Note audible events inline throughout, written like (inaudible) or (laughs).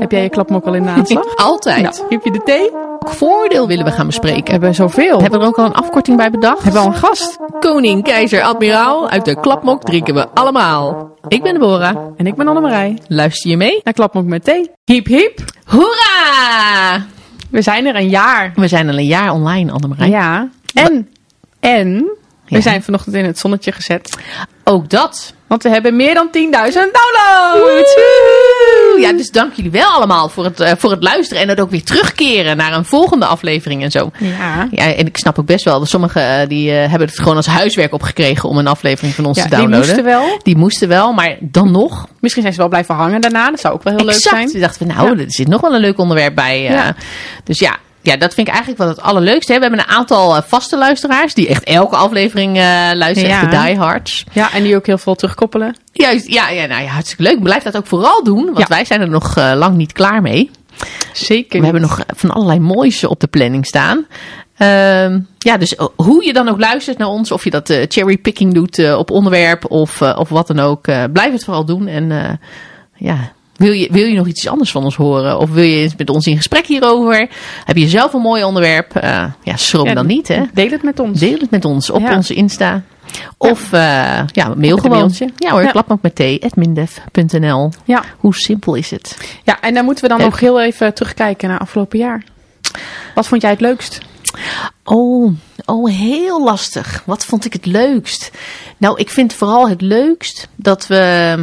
Heb jij je klapmok al in de aanslag? Altijd. Nou, heb je de thee? Welk voordeel willen we gaan bespreken? We hebben zoveel. Hebben we er ook al een afkorting bij bedacht? Hebben we al een gast? Koning, keizer, admiraal. Uit de klapmok drinken we allemaal. Ik ben Deborah. En ik ben Annemarij. Luister je mee? Naar klapmok met thee. Hiep hiep. Hoera! We zijn er een jaar. We zijn al een jaar online, Annemarij. Ja. En, en, we zijn vanochtend in het zonnetje gezet. Ook dat. Want we hebben meer dan 10.000 downloads. Ja, dus dank jullie wel allemaal voor het, eh, voor het luisteren en het ook weer terugkeren naar een volgende aflevering en zo. Ja. Ja, en ik snap ook best wel dat sommigen eh, die eh, hebben het gewoon als huiswerk opgekregen om een aflevering van ons Ja, te die downloaden. moesten wel. Die moesten wel, maar dan nog. Misschien zijn ze wel blijven hangen daarna. Dat zou ook wel heel exact. leuk zijn. Toen dachten we, nou, er zit nog wel een leuk onderwerp bij. Dus ja. Ja, dat vind ik eigenlijk wel het allerleukste. hè. We hebben een aantal eh, vaste luisteraars die echt elke aflevering eh luisteren. Ja. Echt de diehards. Ja, en die ook heel veel terugkoppelen. Juist, ja, ja, nou ja, hartstikke leuk. Blijf dat ook vooral doen, want Ja. wij zijn er nog eh, lang niet klaar mee. Zeker. We hebben nog van allerlei moois op de planning staan. Ehm, ja, dus hoe je dan ook luistert naar ons, of je dat eh, cherrypicking doet op onderwerp of, of wat dan ook, blijf het vooral doen. En ja, wil je, wil je nog iets anders van ons horen? Of wil je eens met ons in gesprek hierover? Heb je zelf een mooi onderwerp? Eh, ja, schroom Ja, dan niet, hè? Deel het met ons. Deel het met ons op Ja. onze Insta. Of eh, ja, mail gewoon. Ja hoor, Ja. klapmak met thee.mindef.nl. Ja. Hoe simpel is het? ja, en dan moeten we dan nog heel even terugkijken naar afgelopen jaar. Wat vond jij het leukst? Oh, oh, heel lastig. Wat vond ik het leukst? Nou, ik vind vooral het leukst dat we.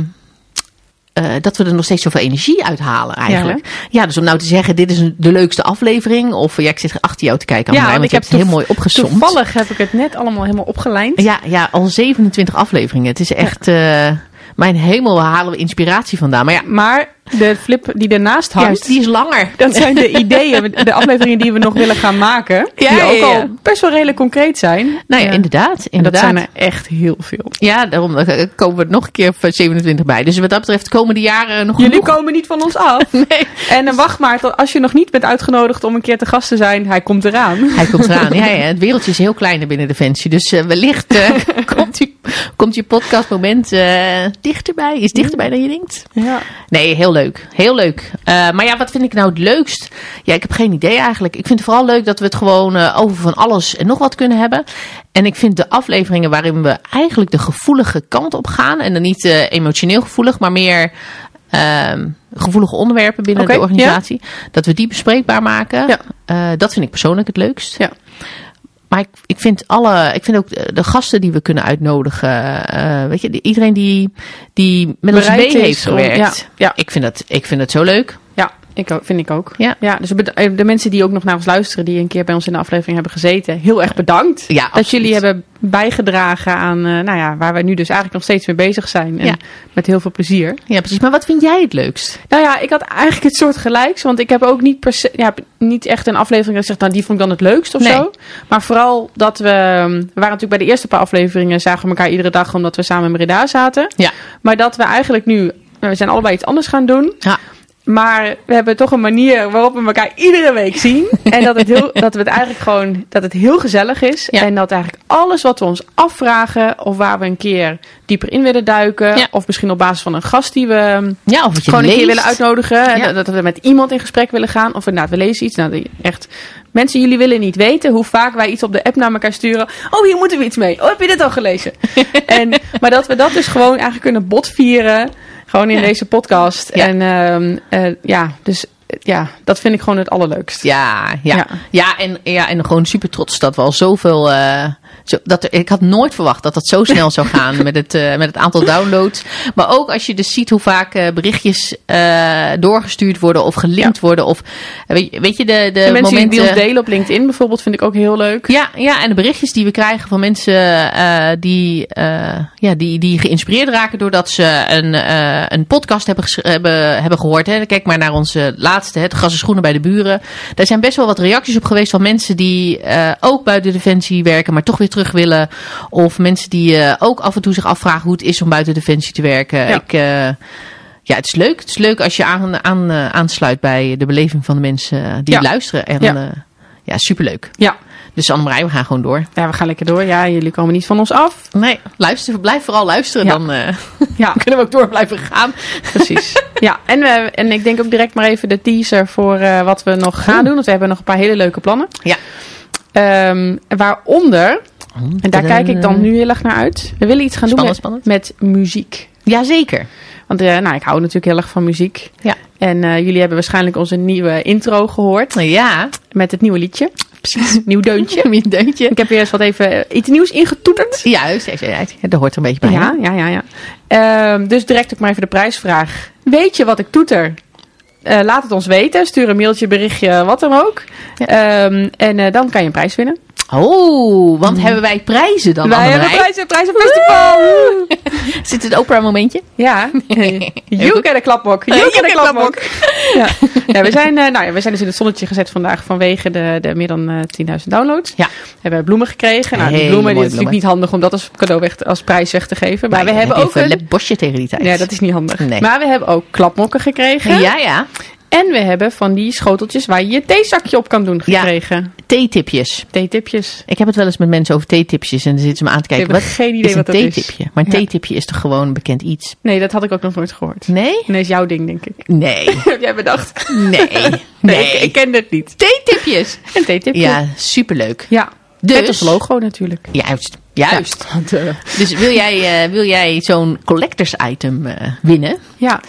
Eh, dat we er nog steeds zoveel energie uithalen eigenlijk. Ja, dus om nou te zeggen, dit is de leukste aflevering. Of ja, ik zit achter jou te kijken. Ja, want ik je heb het heel mooi opgezomd. Toevallig heb ik het net allemaal helemaal opgelijnd. Ja, ja, al 27 afleveringen. Het is echt... eh, mijn hemel, waar halen we inspiratie vandaan? Maar ja, Maar de flip die ernaast hangt, die is langer. dat zijn de (laughs) ideeën, de afleveringen die we nog willen gaan maken. Ja, die ook al best wel redelijk concreet zijn. Nou ja, Ja. inderdaad. En dat inderdaad. zijn er echt heel veel. Ja, daarom eh, komen we nog een keer voor 27 bij. Dus wat dat betreft de komende jaren nog Jullie genoeg. komen niet van ons af. (laughs) Nee. En eh, wacht maar, tot als je nog niet bent uitgenodigd om een keer te gast te zijn, hij komt eraan. Hij komt eraan. Ja, (laughs) ja, het wereldje is heel klein binnen Defensie. Dus eh, wellicht eh, komt, komt je podcastmoment eh, dichterbij. Is dichterbij dan je denkt. Ja. Nee, heel leuk. Heel leuk. Eh, maar ja, wat vind ik nou het leukst? Ja, ik heb geen idee eigenlijk. Ik vind het vooral leuk dat we het gewoon eh, over van alles en nog wat kunnen hebben. En ik vind de afleveringen waarin we eigenlijk de gevoelige kant op gaan. En dan niet eh, emotioneel gevoelig, maar meer ehm, gevoelige onderwerpen binnen de organisatie. Dat we die bespreekbaar maken. Ja. Dat vind ik persoonlijk het leukst. Ja. Maar ik, ik vind alle, ik vind ook de, de gasten die we kunnen uitnodigen, eh, weet je, iedereen die, die met ons mee heeft gewerkt. ja, ja. Ik vind dat, ik vind het zo leuk. Ik ook, vind ik ook. Ja. Ja, dus eh, de mensen die ook nog naar ons luisteren, die een keer bij ons in de aflevering hebben gezeten, heel erg bedankt. Ja, dat absoluut. jullie hebben bijgedragen aan, eh, nou ja, waar wij nu dus eigenlijk nog steeds mee bezig zijn. En Ja. met heel veel plezier. Ja, precies. Maar wat vind jij het leukst? Nou ja, ik had eigenlijk het soort gelijks. Want ik heb ook niet, per se, ja, niet echt een aflevering dat ik zeg, nou die vond ik dan het leukst of Nee. zo. Maar vooral dat we, we waren natuurlijk bij de eerste paar afleveringen, zagen we elkaar iedere dag omdat we samen in Breda zaten. Ja. Maar dat we eigenlijk nu, we zijn allebei iets anders gaan doen. Ja. Maar we hebben toch een manier waarop we elkaar iedere week zien. (laughs) En dat, het heel, dat we het eigenlijk gewoon, dat het heel gezellig is. Ja. En dat eigenlijk alles wat we ons afvragen, of waar we een keer dieper in willen duiken. Ja. Of misschien op basis van een gast die we Ja, of gewoon een keer willen uitnodigen. En dat, dat we met iemand in gesprek willen gaan. Of inderdaad, we lezen iets. Nou, echt. Mensen, jullie willen niet weten hoe vaak wij iets op de app naar elkaar sturen. Oh, hier moeten we iets mee. Oh, heb je dit al gelezen? (laughs) en, maar dat we dat dus gewoon eigenlijk kunnen botvieren. Gewoon in Ja. deze podcast. Ja. En eh, ja, dus eh, ja, dat vind ik gewoon het allerleukst. Ja, ja. Ja. Ja. en, ja, en gewoon super trots dat we al zoveel... eh, zo, dat er, ik had nooit verwacht dat dat zo snel zou gaan (laughs) met het, eh, met het aantal downloads. Maar ook als je dus ziet hoe vaak eh, berichtjes eh, doorgestuurd worden of gelinkt Ja. worden. Of, weet, je- weet je, de, de, De mensen momenten... die ons delen op LinkedIn bijvoorbeeld vind ik ook heel leuk. Ja, ja, en de berichtjes die we krijgen van mensen die, ja, die, die geïnspireerd raken doordat ze een, een podcast hebben, hebben, hebben gehoord. Hè. Kijk maar naar onze laatste, het gras en schoenen bij de buren. Daar zijn best wel wat reacties op geweest van mensen die ook buiten Defensie werken, maar toch weer terug willen. Of mensen die eh, ook af en toe zich afvragen hoe het is om buiten Defensie te werken. Ja. Ik, eh, ja, het is leuk. Het is leuk als je aan, aan, eh, aansluit bij de beleving van de mensen die Ja. luisteren. En Ja. ja, superleuk. Ja, Dus Annemarij, we gaan gewoon door. Ja, we gaan lekker door. Ja, jullie komen niet van ons af. Nee, luister, blijf vooral luisteren. Ja. Dan Ja, (laughs) kunnen we ook door blijven gaan. precies. (laughs) ja, en, we, en ik denk ook direct maar even de teaser voor wat we nog gaan Oh. doen. Want we hebben nog een paar hele leuke plannen. Ja. Ehm, waaronder, en daar kijk ik dan nu heel erg naar uit. We willen iets gaan doen met, met muziek. Jazeker. Want eh, nou, ik hou natuurlijk heel erg van muziek. Ja. En eh, jullie hebben waarschijnlijk onze nieuwe intro gehoord. Ja, Met het nieuwe liedje. Precies. (laughs) Nieuw deuntje. (laughs) een deuntje. Ik heb weer eens wat even eh, iets nieuws ingetoeterd. Juist, even uit. Ja, dat hoort er een beetje bij. Ja, ja, ja. ja. Ehm, dus direct ook maar even de prijsvraag. Weet je wat ik toeter? Eh, laat het ons weten. Stuur een mailtje, berichtje, wat dan ook. Ja. Ehm, en eh, dan kan je een prijs winnen. Oh, want hebben wij prijzen dan, Wij hebben prijzen, prijzenfestival. Zit het Oprah momentje? Ja. (laughs) You get a klapmok. You You get a get a klapmok. Ja. (laughs) ja, we zijn, eh, nou ja, we zijn dus in het zonnetje gezet vandaag vanwege de, de meer dan eh 10.000 downloads. Ja. We hebben bloemen gekregen. Nou, die bloemen die is natuurlijk niet handig om dat als cadeau weg, als prijs weg te geven. Maar Nee, we hebben ook een, bosje tegen die tijd. Ja, dat is niet handig. Nee. Maar we hebben ook klapmokken gekregen. Ja, ja. En we hebben van die schoteltjes waar je je theezakje op kan doen Ja. gekregen. Theetipjes. Theetipjes. Ik heb het wel eens met mensen over theetipjes en dan zitten ze me aan te kijken. Ik heb Wat geen idee is een wat dat is. Maar een Ja. theetipje is toch gewoon een bekend iets? Nee, dat had ik ook nog nooit gehoord. Nee? Nee, is jouw ding, denk ik. Nee. (laughs) Heb jij bedacht? Nee. Nee, (laughs) Nee. ik, ik kende het niet. Theetipjes. Een theetipje. Ja, superleuk. Ja. Dus- Met ons logo natuurlijk. Juist. Juist. Ja. Dus wil jij, eh, wil jij zo'n collectors item eh, winnen? ja.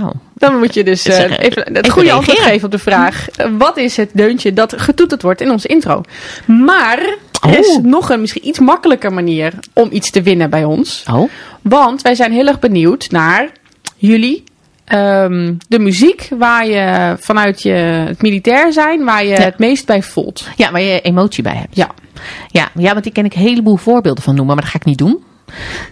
Nou, Dan moet je dus Zeggen, even het even goede antwoord geven op de vraag. eh, wat is het deuntje dat getoeterd wordt in onze intro? Maar er is Oh. nog een misschien iets makkelijker manier om iets te winnen bij ons. oh. Want wij zijn heel erg benieuwd naar jullie. ehm, de muziek waar je vanuit je het militair zijn, waar je Ja. het meest bij voelt. Ja, waar je emotie bij hebt. Ja. Ja, ja, want ik ken ik een heleboel voorbeelden van noemen, maar dat ga ik niet doen.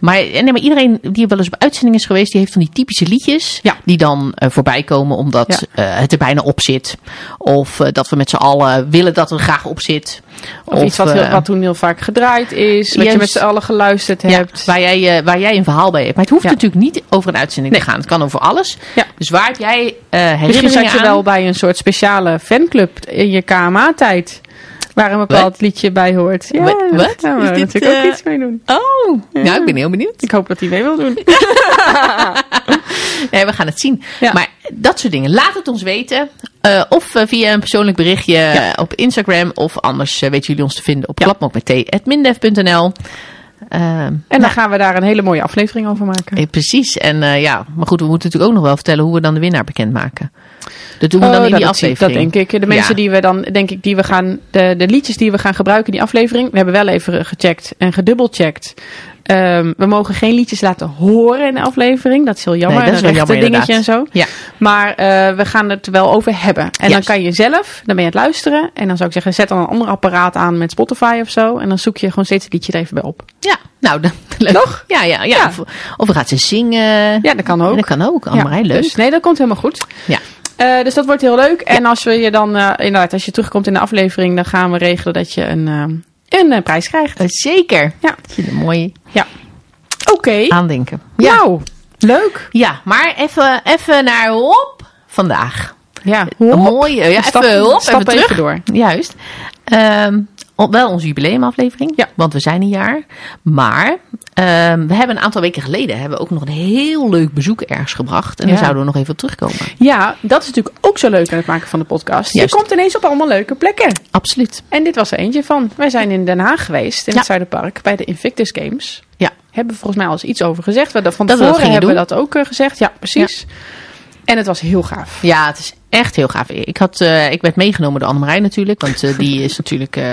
Maar, eh, nee, maar iedereen die wel eens op uitzending is geweest, die heeft van die typische liedjes. Ja. Die dan eh, voorbij komen omdat Ja. eh, het er bijna op zit. Of dat we met z'n allen willen dat het er graag op zit. Of, iets wat, heel, wat toen heel vaak gedraaid is. Wat je met z'n allen geluisterd ja, hebt. waar, jij, waar jij een verhaal bij hebt. Maar het hoeft natuurlijk niet over een uitzending Nee. te gaan. Het kan over alles. Dus waar heb jij eh Misschien herinneringen zat je aan? wel bij een soort speciale fanclub in je KMA-tijd. Waar een bepaald liedje bij hoort. Ja, Wat? daar gaan we Is dit, natuurlijk ook eh, iets mee doen. Oh, nou, ik ben heel benieuwd. Ik hoop dat hij mee wil doen. (laughs) Nee, we gaan het zien. Ja. Maar dat soort dingen, laat het ons weten. Eh, of eh, via een persoonlijk berichtje Ja. op Instagram. Of anders weten jullie ons te vinden op Ja. Ehm, En dan nou, gaan we daar een hele mooie aflevering over maken. eh, precies. En eh, ja, maar goed, we moeten natuurlijk ook nog wel vertellen hoe we dan de winnaar bekendmaken. Dat doen we dan Oh, in die dat aflevering. Dat denk ik. De mensen Ja. die we dan, denk ik, die we gaan, de, de liedjes die we gaan gebruiken in die aflevering. We hebben wel even gecheckt en gedubbelcheckt. Ehm, we mogen geen liedjes laten horen in de aflevering. Dat is heel jammer. Nee, dat is een wel jammer, dingetje en zo. Ja. Maar eh, we gaan het er wel over hebben. En dan kan je zelf, dan ben je aan het luisteren. En dan zou ik zeggen, zet dan een ander apparaat aan met Spotify of zo. En dan zoek je gewoon steeds het liedje er even bij op. Ja, nou, dan, (laughs) leuk. Toch? Ja, ja, ja. Ja. Of, of we gaan ze zingen. Ja, dat kan ook. Dat kan ook. Annemarij, Ja, leuk. Dus, nee, dat komt helemaal goed. Ja. Eh, dus dat wordt heel leuk. En als we je dan, eh, inderdaad, als je terugkomt in de aflevering, dan gaan we regelen dat je een, een eh, prijs krijgt. Eh, zeker. Ja. Een mooie Oké. aandenken. Nou, leuk. Ja, maar even, even naar hop vandaag. Ja, Een mooie, ja, Stap- even hop, stap even terug. door. Juist. O- wel onze jubileumaflevering, Ja. want we zijn een jaar. Maar ehm, we hebben een aantal weken geleden hebben we ook nog een heel leuk bezoek ergens gebracht. En Ja. daar zouden we nog even op terugkomen. Ja, dat is natuurlijk ook zo leuk aan het maken van de podcast. Juist. Je komt ineens op allemaal leuke plekken. Absoluut. En dit was er eentje van. Wij zijn in Den Haag geweest, in Ja. het Zuiderpark, bij de Invictus Games. Ja. Hebben we volgens mij al eens iets over gezegd. We, van Dat tevoren gingen hebben we dat ook eh, gezegd. Ja, precies. En het was heel gaaf. Ja, het is echt heel gaaf. Ik, had, eh, ik werd meegenomen door Annemarij natuurlijk. Want eh, die is natuurlijk eh,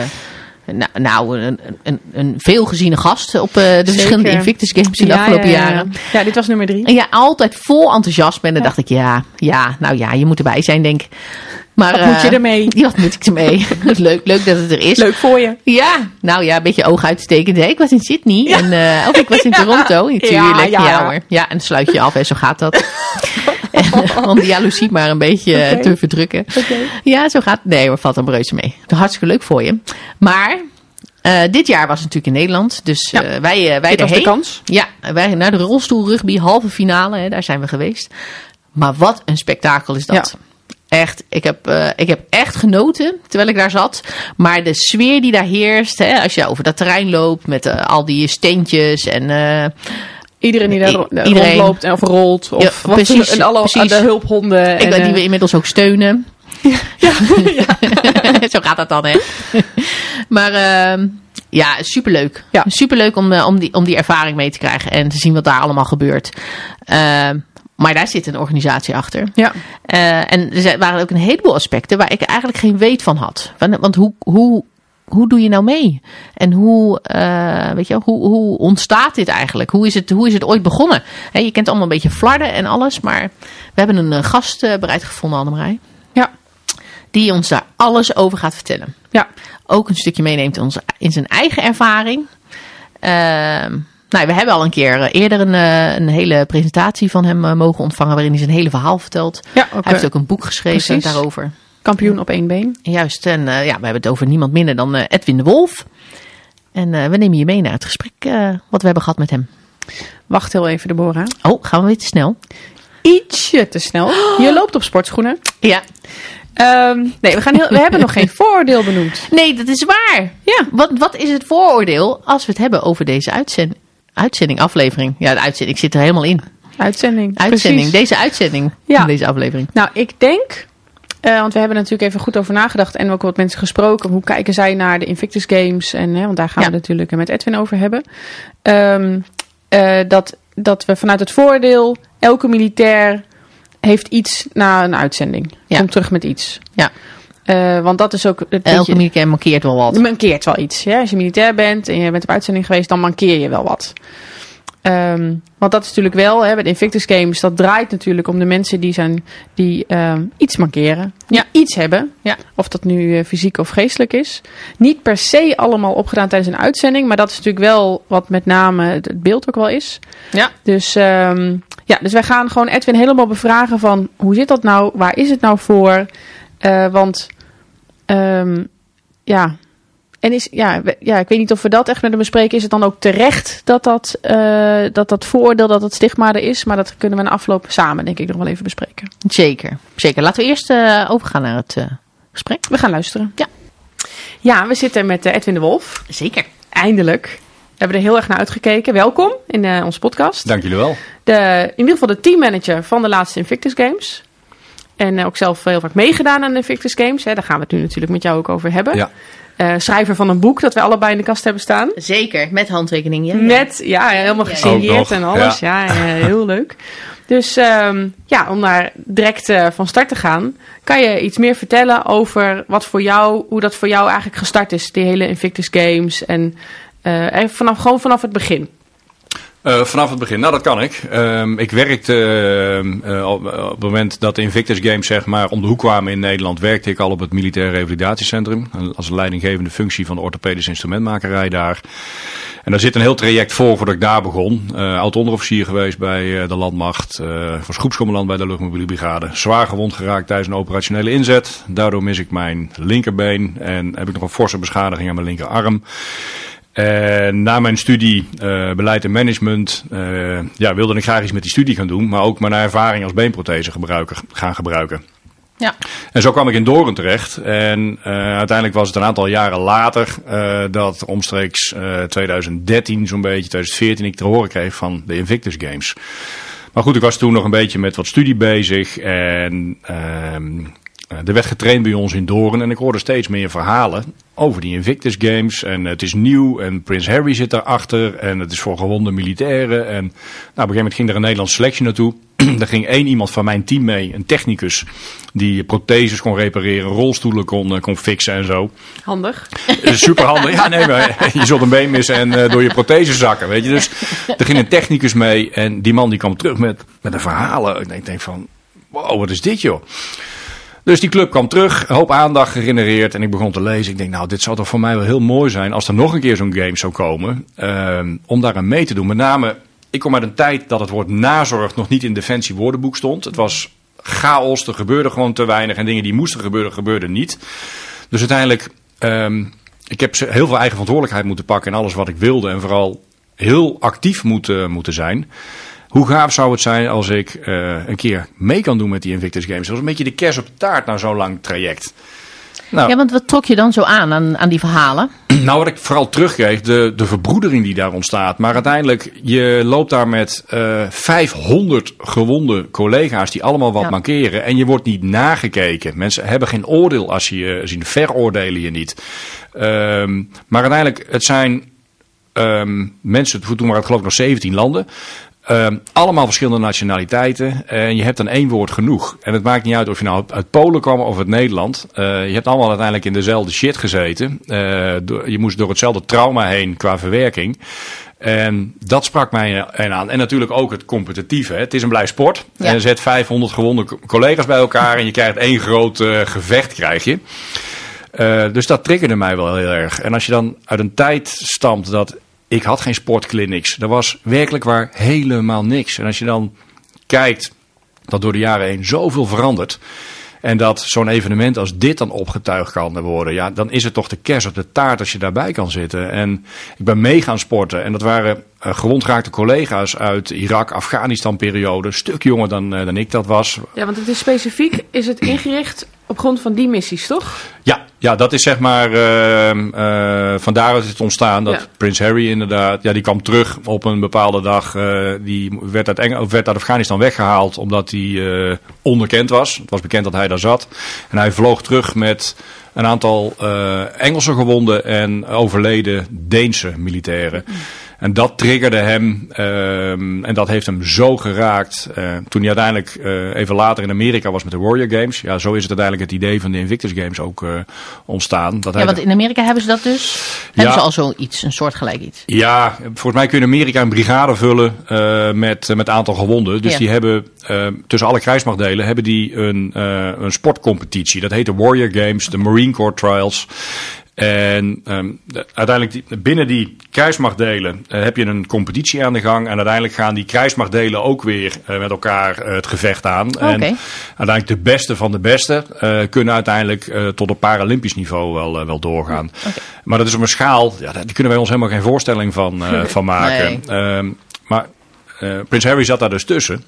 nou, een, een, een veelgeziene gast op de verschillende Invictus Games in de Ja, afgelopen ja, ja, ja. jaren. Ja, dit was nummer drie. En ja, altijd vol enthousiasme. En dan dacht ik, ja, ja, nou ja, je moet erbij zijn, denk ik. Maar, Wat moet je ermee? Ja, (laughs) wat moet ik ermee? (laughs) leuk, leuk dat het er is. Leuk voor je. Ja, nou ja, een beetje oog uitstekend. hè. Ik was in Sydney en, of ik was in (laughs) Toronto. Natuurlijk, ja, Ja, ja. hoor. Ja, en dan sluit je af en zo gaat dat. En, (laughs) Om die jaloezie maar een beetje eh, te verdrukken. Ja, zo gaat Nee hoor, valt een breusje mee. Hartstikke leuk voor je. Maar eh, dit jaar was het natuurlijk in Nederland. Dus Ja. eh, wij, wij Dit was de kans. Ja, wij naar de rolstoelrugby halve finale. Hè, daar zijn we geweest. Maar wat een spektakel is dat. Echt, ik heb, ik heb echt genoten terwijl ik daar zat. Maar de sfeer die daar heerst, hè, als je over dat terrein loopt met al die steentjes en... Iedereen die daar iedereen. rondloopt of rolt. Of Ja, wat precies, en alle precies. de hulphonden. ik en, weet die eh, we inmiddels ook steunen. ja, (laughs) Zo gaat dat dan, hè? maar ehm, ja, superleuk. Ja. Superleuk om, eh, om, die, om die ervaring mee te krijgen en te zien wat daar allemaal gebeurt. Ehm, maar daar zit een organisatie achter. ja. Eh, en er waren ook een heleboel aspecten waar ik eigenlijk geen weet van had. Want, want hoe, hoe, hoe doe je nou mee? En hoe, eh, weet je, hoe, hoe ontstaat dit eigenlijk? Hoe is het, hoe is het ooit begonnen? Je kent allemaal een beetje flarden en alles, maar we hebben een eh, gast eh, bereid gevonden, Annemarij, Ja. die ons daar alles over gaat vertellen. Ja. Ook een stukje meeneemt in, zijn eigen ervaring. Ehm, nou, we hebben al een keer eerder een, een hele presentatie van hem mogen ontvangen, waarin hij zijn hele verhaal vertelt. Ja, Hij heeft ook een boek geschreven precies. daarover. Kampioen op één been. Juist, en eh, ja, we hebben het over niemand minder dan eh, Edwin de Wolf. En eh, we nemen je mee naar het gesprek wat we hebben gehad met hem. Wacht heel even, Deborah. Oh, gaan we weer te snel? Ietsje te snel. Je (gasps) loopt op sportschoenen. Ja. Ehm, nee, we, gaan heel, we hebben nog geen vooroordeel benoemd. (laughs) Nee, dat is waar. Ja. Wat, wat is het vooroordeel als we het hebben over deze uitzend, uitzending, aflevering? Ja, de uitzending, ik zit er helemaal in. Uitzending. Uitzending, Precies. deze uitzending, Ja. deze aflevering. Nou, ik denk, eh, want we hebben natuurlijk even goed over nagedacht en ook wat mensen gesproken. Hoe kijken zij naar de Invictus Games? En, hè, want daar gaan Ja. we het natuurlijk met Edwin over hebben. Ehm, eh, dat, dat we vanuit het voordeel, elke militair heeft iets na een uitzending. Ja. Komt terug met iets. Ja. Eh, want dat is ook het Elke militair markeert wel wat. mankeert wel iets. Ja? Als je militair bent en je bent op uitzending geweest, dan mankeer je wel wat. Ehm, want dat is natuurlijk wel, hè, bij de Invictus Games, dat draait natuurlijk om de mensen die, zijn, die ehm, iets mankeren. Die Ja. iets hebben. Ja. Of dat nu eh, fysiek of geestelijk is. Niet per se allemaal opgedaan tijdens een uitzending, maar dat is natuurlijk wel wat met name het het beeld ook wel is. Ja. Dus, ehm, ja, dus wij gaan gewoon Edwin helemaal bevragen van hoe zit dat nou? Waar is het nou voor? Eh, want ehm, ja, en is, ja, ja, ik weet niet of we dat echt met hem bespreken. Is het dan ook terecht dat dat, eh, dat, dat vooroordeel, dat dat stigma er is? Maar dat kunnen we na afloop samen, denk ik, nog wel even bespreken. Zeker, zeker. Laten we eerst eh, overgaan naar het eh, gesprek. We gaan luisteren. Ja. Ja, we zitten met Edwin de Wolf. Zeker. Eindelijk. We hebben er heel erg naar uitgekeken. Welkom in eh, onze podcast. Dank jullie wel. De, in ieder geval de teammanager van de laatste Invictus Games. En ook zelf heel vaak meegedaan aan de Invictus Games. Hè. Daar gaan we het nu natuurlijk met jou ook over hebben. Ja. Eh, schrijver van een boek dat wij allebei in de kast hebben staan. Zeker, met handtekening. Ja, ja. Met, ja, helemaal gesigneerd en alles. Ja, ja, heel leuk. Dus ehm, ja, om daar direct eh, van start te gaan, kan je iets meer vertellen over wat voor jou, hoe dat voor jou eigenlijk gestart is, die hele Invictus Games. En eh, even vanaf, gewoon vanaf het begin. Eh, vanaf het begin, nou dat kan ik. Ehm, ik werkte eh, eh, op, het moment dat de Invictus Games zeg maar om de hoek kwamen in Nederland, werkte ik al op het Militair Revalidatiecentrum. Als leidinggevende functie van de orthopedische instrumentmakerij daar. En daar zit een heel traject voor voordat ik daar begon. Oud-onderofficier geweest bij de landmacht. van groepscommandant bij de luchtmobiele brigade. Zwaar gewond geraakt tijdens een operationele inzet. Daardoor mis ik mijn linkerbeen en heb ik nog een forse beschadiging aan mijn linkerarm. En na mijn studie eh, beleid en management eh, ja, wilde ik graag iets met die studie gaan doen. Maar ook mijn ervaring als beenprothese gebruiker, gaan gebruiken. Ja. En zo kwam ik in Doren terecht. En eh, uiteindelijk was het een aantal jaren later eh, dat omstreeks eh 2013 zo'n beetje, 2014, ik te horen kreeg van de Invictus Games. Maar goed, ik was toen nog een beetje met wat studie bezig. En ehm, eh, er werd getraind bij ons in Doren. En ik hoorde steeds meer verhalen over die Invictus Games. En het is nieuw en Prins Harry zit daarachter. En het is voor gewonde militairen. En nou, op een gegeven moment ging er een Nederlandse selectie naartoe. (clears throat) Daar ging één iemand van mijn team mee, een technicus. Die protheses kon repareren, rolstoelen kon, eh, kon fixen en zo. Handig. Super handig. Ja, nee, maar (laughs) je zult een been missen en eh, door je prothese zakken, weet je. Dus er ging een technicus mee en die man die kwam terug met, met een verhalen. En ik denk van, wow, wat is dit joh. Dus die club kwam terug, een hoop aandacht gegenereerd en ik begon te lezen. Ik denk, nou, dit zou toch voor mij wel heel mooi zijn als er nog een keer zo'n game zou komen. ehm, om daar aan mee te doen. Met name, ik kom uit een tijd dat het woord nazorg nog niet in Defensie woordenboek stond. Het was chaos, er gebeurde gewoon te weinig en dingen die moesten gebeuren, gebeurden niet. Dus uiteindelijk, ehm, ik heb heel veel eigen verantwoordelijkheid moeten pakken in alles wat ik wilde. En vooral heel actief moeten, moeten zijn. Hoe gaaf zou het zijn als ik uh, een keer mee kan doen met die Invictus Games? Dat is een beetje de kers op de taart na zo'n lang traject. Nou, ja, want wat trok je dan zo aan, aan, aan die verhalen? (clears throat) Nou, wat ik vooral terugkreeg, de, de verbroedering die daar ontstaat. Maar uiteindelijk, je loopt daar met uh, 500 gewonde collega's die allemaal wat ja. mankeren. En je wordt niet nagekeken. Mensen hebben geen oordeel als je je zien. Veroordelen je niet. Um, maar uiteindelijk, het zijn um, mensen, toen waren het geloof ik nog 17 landen. Um, allemaal verschillende nationaliteiten. En je hebt dan één woord genoeg. En het maakt niet uit of je nou uit Polen kwam of uit Nederland. Uh, je hebt allemaal uiteindelijk in dezelfde shit gezeten. Uh, door, je moest door hetzelfde trauma heen qua verwerking. En dat sprak mij aan. En natuurlijk ook het competitieve. Het is een blij sport. Ja. En je zet 500 gewonde collega's bij elkaar. En je krijgt één groot uh, gevecht, krijg je. Dus dat triggerde mij wel heel erg. En als je dan uit een tijd stamt dat ik had geen sportclinics. Er was werkelijk waar helemaal niks. En als je dan kijkt dat door de jaren heen zoveel verandert. En dat zo'n evenement als dit dan opgetuigd kan worden. Ja, dan is het toch de kers op de taart als je daarbij kan zitten. En ik ben mee gaan sporten. En dat waren uh, collega's uit Irak, Afghanistan periode. Een stuk jonger dan, uh, dan ik dat was. Ja, want het is specifiek, is het ingericht op grond van die missies, toch? Ja, ja dat is zeg maar, uh, uh, van daaruit is het ontstaan dat ja. Prins Harry inderdaad, ja die kwam terug op een bepaalde dag. Uh, die werd uit, Engel, werd uit Afghanistan weggehaald omdat hij onbekend was. Het was bekend dat hij daar zat. En hij vloog terug met een aantal Engelse gewonden en overleden Deense militairen. Mm. En dat triggerde hem um, en dat heeft hem zo geraakt. Uh, toen hij uiteindelijk uh, even later in Amerika was met de Warrior Games. Ja, zo is het uiteindelijk het idee van de Invictus Games ook uh, ontstaan. Dat ja, want in Amerika hebben ze dat dus? Ja, hebben ze al zoiets, een soortgelijk iets? Ja, volgens mij kun je in Amerika een brigade vullen met met aantal gewonden. Dus ja. die hebben tussen alle krijgsmachtdelen hebben die een, een sportcompetitie. Dat heet de Warrior Games, de Marine Corps Trials. En um, de, uiteindelijk die, binnen die kruismachtdelen uh, heb je een competitie aan de gang. En uiteindelijk gaan die kruismachtdelen ook weer uh, met elkaar uh, het gevecht aan. Okay. En uiteindelijk de beste van de beste kunnen uiteindelijk tot op Paralympisch niveau wel, wel doorgaan. Okay. Maar dat is op een schaal, ja, daar kunnen wij ons helemaal geen voorstelling van, (laughs) van maken. Nee. Um, maar Prins Harry zat daar dus tussen.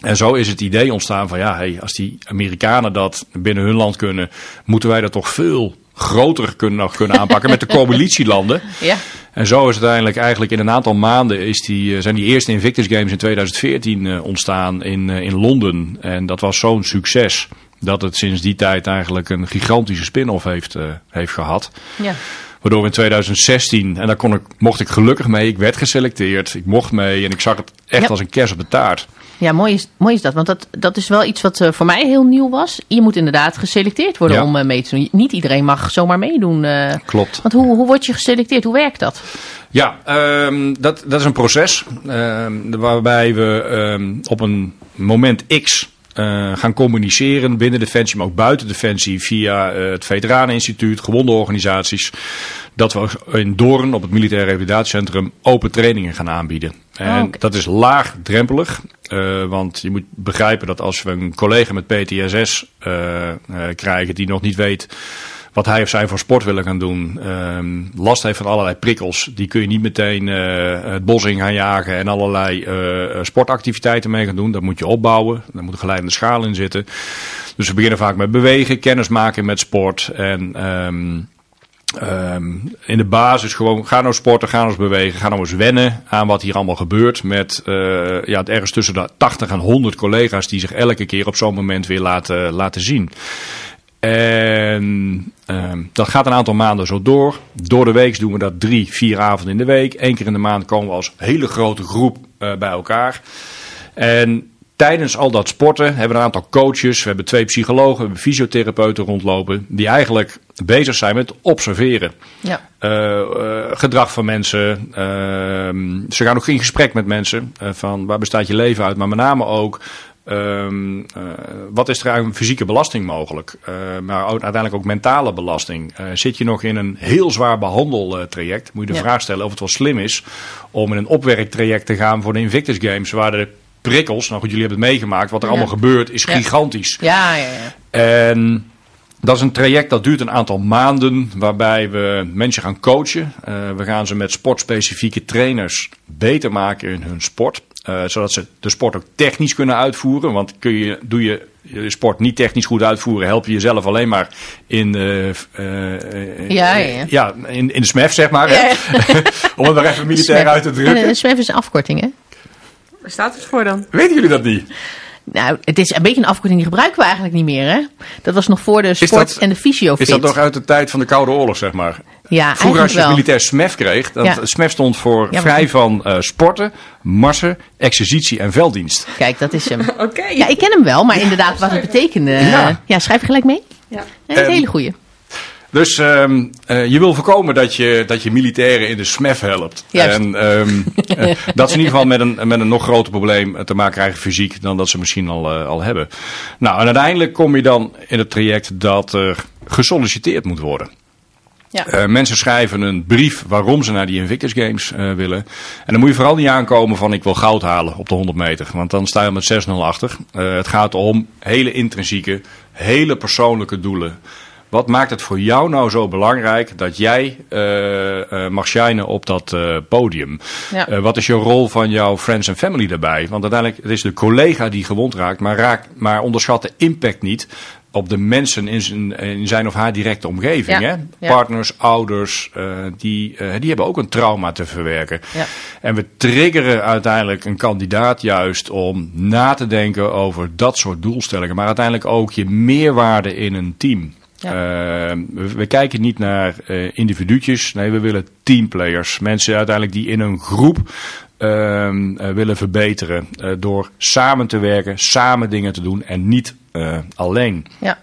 En zo is het idee ontstaan van ja, hey, als die Amerikanen dat binnen hun land kunnen, moeten wij dat toch veel groter kunnen, nog kunnen aanpakken met de (laughs) coalitielanden. Ja. En zo is uiteindelijk eigenlijk in een aantal maanden is die, zijn die eerste Invictus Games in 2014 uh, ontstaan in, uh, in Londen. En dat was zo'n succes dat het sinds die tijd eigenlijk een gigantische spin-off heeft, uh, heeft gehad. Ja. Waardoor in 2016, en daar kon ik, mocht ik gelukkig mee, ik werd geselecteerd, ik mocht mee en ik zag het echt Ja. als een kers op de taart. Ja, mooi is, mooi is dat. Want dat, dat is wel iets wat uh, voor mij heel nieuw was. Je moet inderdaad geselecteerd worden Ja. om uh, mee te doen. Niet iedereen mag zomaar meedoen. uh. Klopt. Want hoe, hoe word je geselecteerd? Hoe werkt dat? Ja, um, dat, dat is een proces um, waarbij we um, op een moment X uh, gaan communiceren binnen Defensie, maar ook buiten Defensie via uh, het Veteraneninstituut, gewonde organisaties. Dat we in Doorn op het Militair Revalidatiecentrum open trainingen gaan aanbieden. En Oh, dat is laagdrempelig, uh, want je moet begrijpen dat als we een collega met PTSS uh, uh, krijgen die nog niet weet wat hij of zij voor sport willen gaan doen, um, last heeft van allerlei prikkels, die kun je niet meteen uh, het bos in gaan jagen en allerlei uh, sportactiviteiten mee gaan doen. Dat moet je opbouwen, daar moet een geleidende schaal in zitten. Dus we beginnen vaak met bewegen, kennis maken met sport en um, Um, in de basis gewoon, ga nou sporten, ga nou bewegen, ga nou eens wennen aan wat hier allemaal gebeurt. Met uh, ja, ergens tussen de 80 en 100 collega's die zich elke keer op zo'n moment weer laten, laten zien. En um, dat gaat een aantal maanden zo door. Door de week doen we dat drie, vier avonden in de week. Eén keer in de maand komen we als hele grote groep uh, bij elkaar. En tijdens al dat sporten hebben we een aantal coaches. We hebben twee psychologen, we hebben fysiotherapeuten rondlopen. Die eigenlijk bezig zijn met observeren. Ja. Uh, uh, gedrag van mensen. Uh, ze gaan ook in gesprek met mensen. Uh, van waar bestaat je leven uit. Maar met name ook Um, uh, wat is er eigenlijk een fysieke belasting mogelijk? Uh, maar uiteindelijk ook mentale belasting. Uh, zit je nog in een heel zwaar behandeltraject? Moet je de Ja. vraag stellen of het wel slim is om in een opwerktraject te gaan voor de Invictus Games. Waar de prikkels, nou goed, jullie hebben het meegemaakt. Wat er Ja. allemaal gebeurt is gigantisch. Ja, ja, ja. En dat is een traject dat duurt een aantal maanden, waarbij we mensen gaan coachen. Uh, we gaan ze met sportspecifieke trainers beter maken in hun sport. eh, zodat ze de sport ook technisch kunnen uitvoeren. Want kun je, doe je je sport niet technisch goed uitvoeren, help je jezelf alleen maar in, eh, eh, Ja, ja, ja. in, in de smef, zeg maar. (laughs) Om het maar even militair uit te drukken. En, eh, SMEF is een afkorting, hè? Waar staat het voor dan? Weten jullie dat niet? Nou, het is een beetje een afkorting die gebruiken we eigenlijk niet meer, hè? Dat was nog voor de sport dat- en de fysiofit. Is dat nog uit de tijd van de Koude Oorlog, zeg maar? Ja, Vroeger als je wel. militair SMEF kreeg, dat Ja. SMEF stond voor Ja, vrij maar- van eh, sporten, marsen, exercitie en velddienst. Kijk, dat is hem. (laughs) Oké. Ja, ik ken hem wel, maar inderdaad, wat het betekende. Ja. Ja, schrijf je gelijk mee? Ja. Ja, dat is een hele goeie. Dus ehm, eh, je wil voorkomen dat je, dat je militairen in de SMEF helpt. Juist. En ehm, (laughs) eh, dat ze in ieder geval met een, met een nog groter probleem te maken krijgen fysiek dan dat ze misschien al, eh, al hebben. Nou, en uiteindelijk kom je dan in het traject dat er gesolliciteerd moet worden. Ja. Eh, mensen schrijven een brief waarom ze naar die Invictus Games eh, willen. En dan moet je vooral niet aankomen van ik wil goud halen op de 100 meter. Want dan sta je met 6-0 achter. Eh, het gaat om hele intrinsieke, hele persoonlijke doelen. Wat maakt het voor jou nou zo belangrijk dat jij eh, mag shinen op dat eh, podium? Ja. Wat is je rol van jouw friends en family daarbij? Want uiteindelijk het is de collega die gewond raakt, maar, raakt, maar onderschat de impact niet op de mensen in zijn, in zijn of haar directe omgeving. Ja. Hè? Ja. Partners, ouders, die, die hebben ook een trauma te verwerken. Ja. En we triggeren uiteindelijk een kandidaat juist om na te denken over dat soort doelstellingen. Maar uiteindelijk ook je meerwaarde in een team. Ja. Eh, we, we kijken niet naar eh individuutjes. Nee, we willen teamplayers. Mensen uiteindelijk die in een groep ehm, eh, willen verbeteren. eh, door samen te werken, samen dingen te doen en niet alleen. Ja.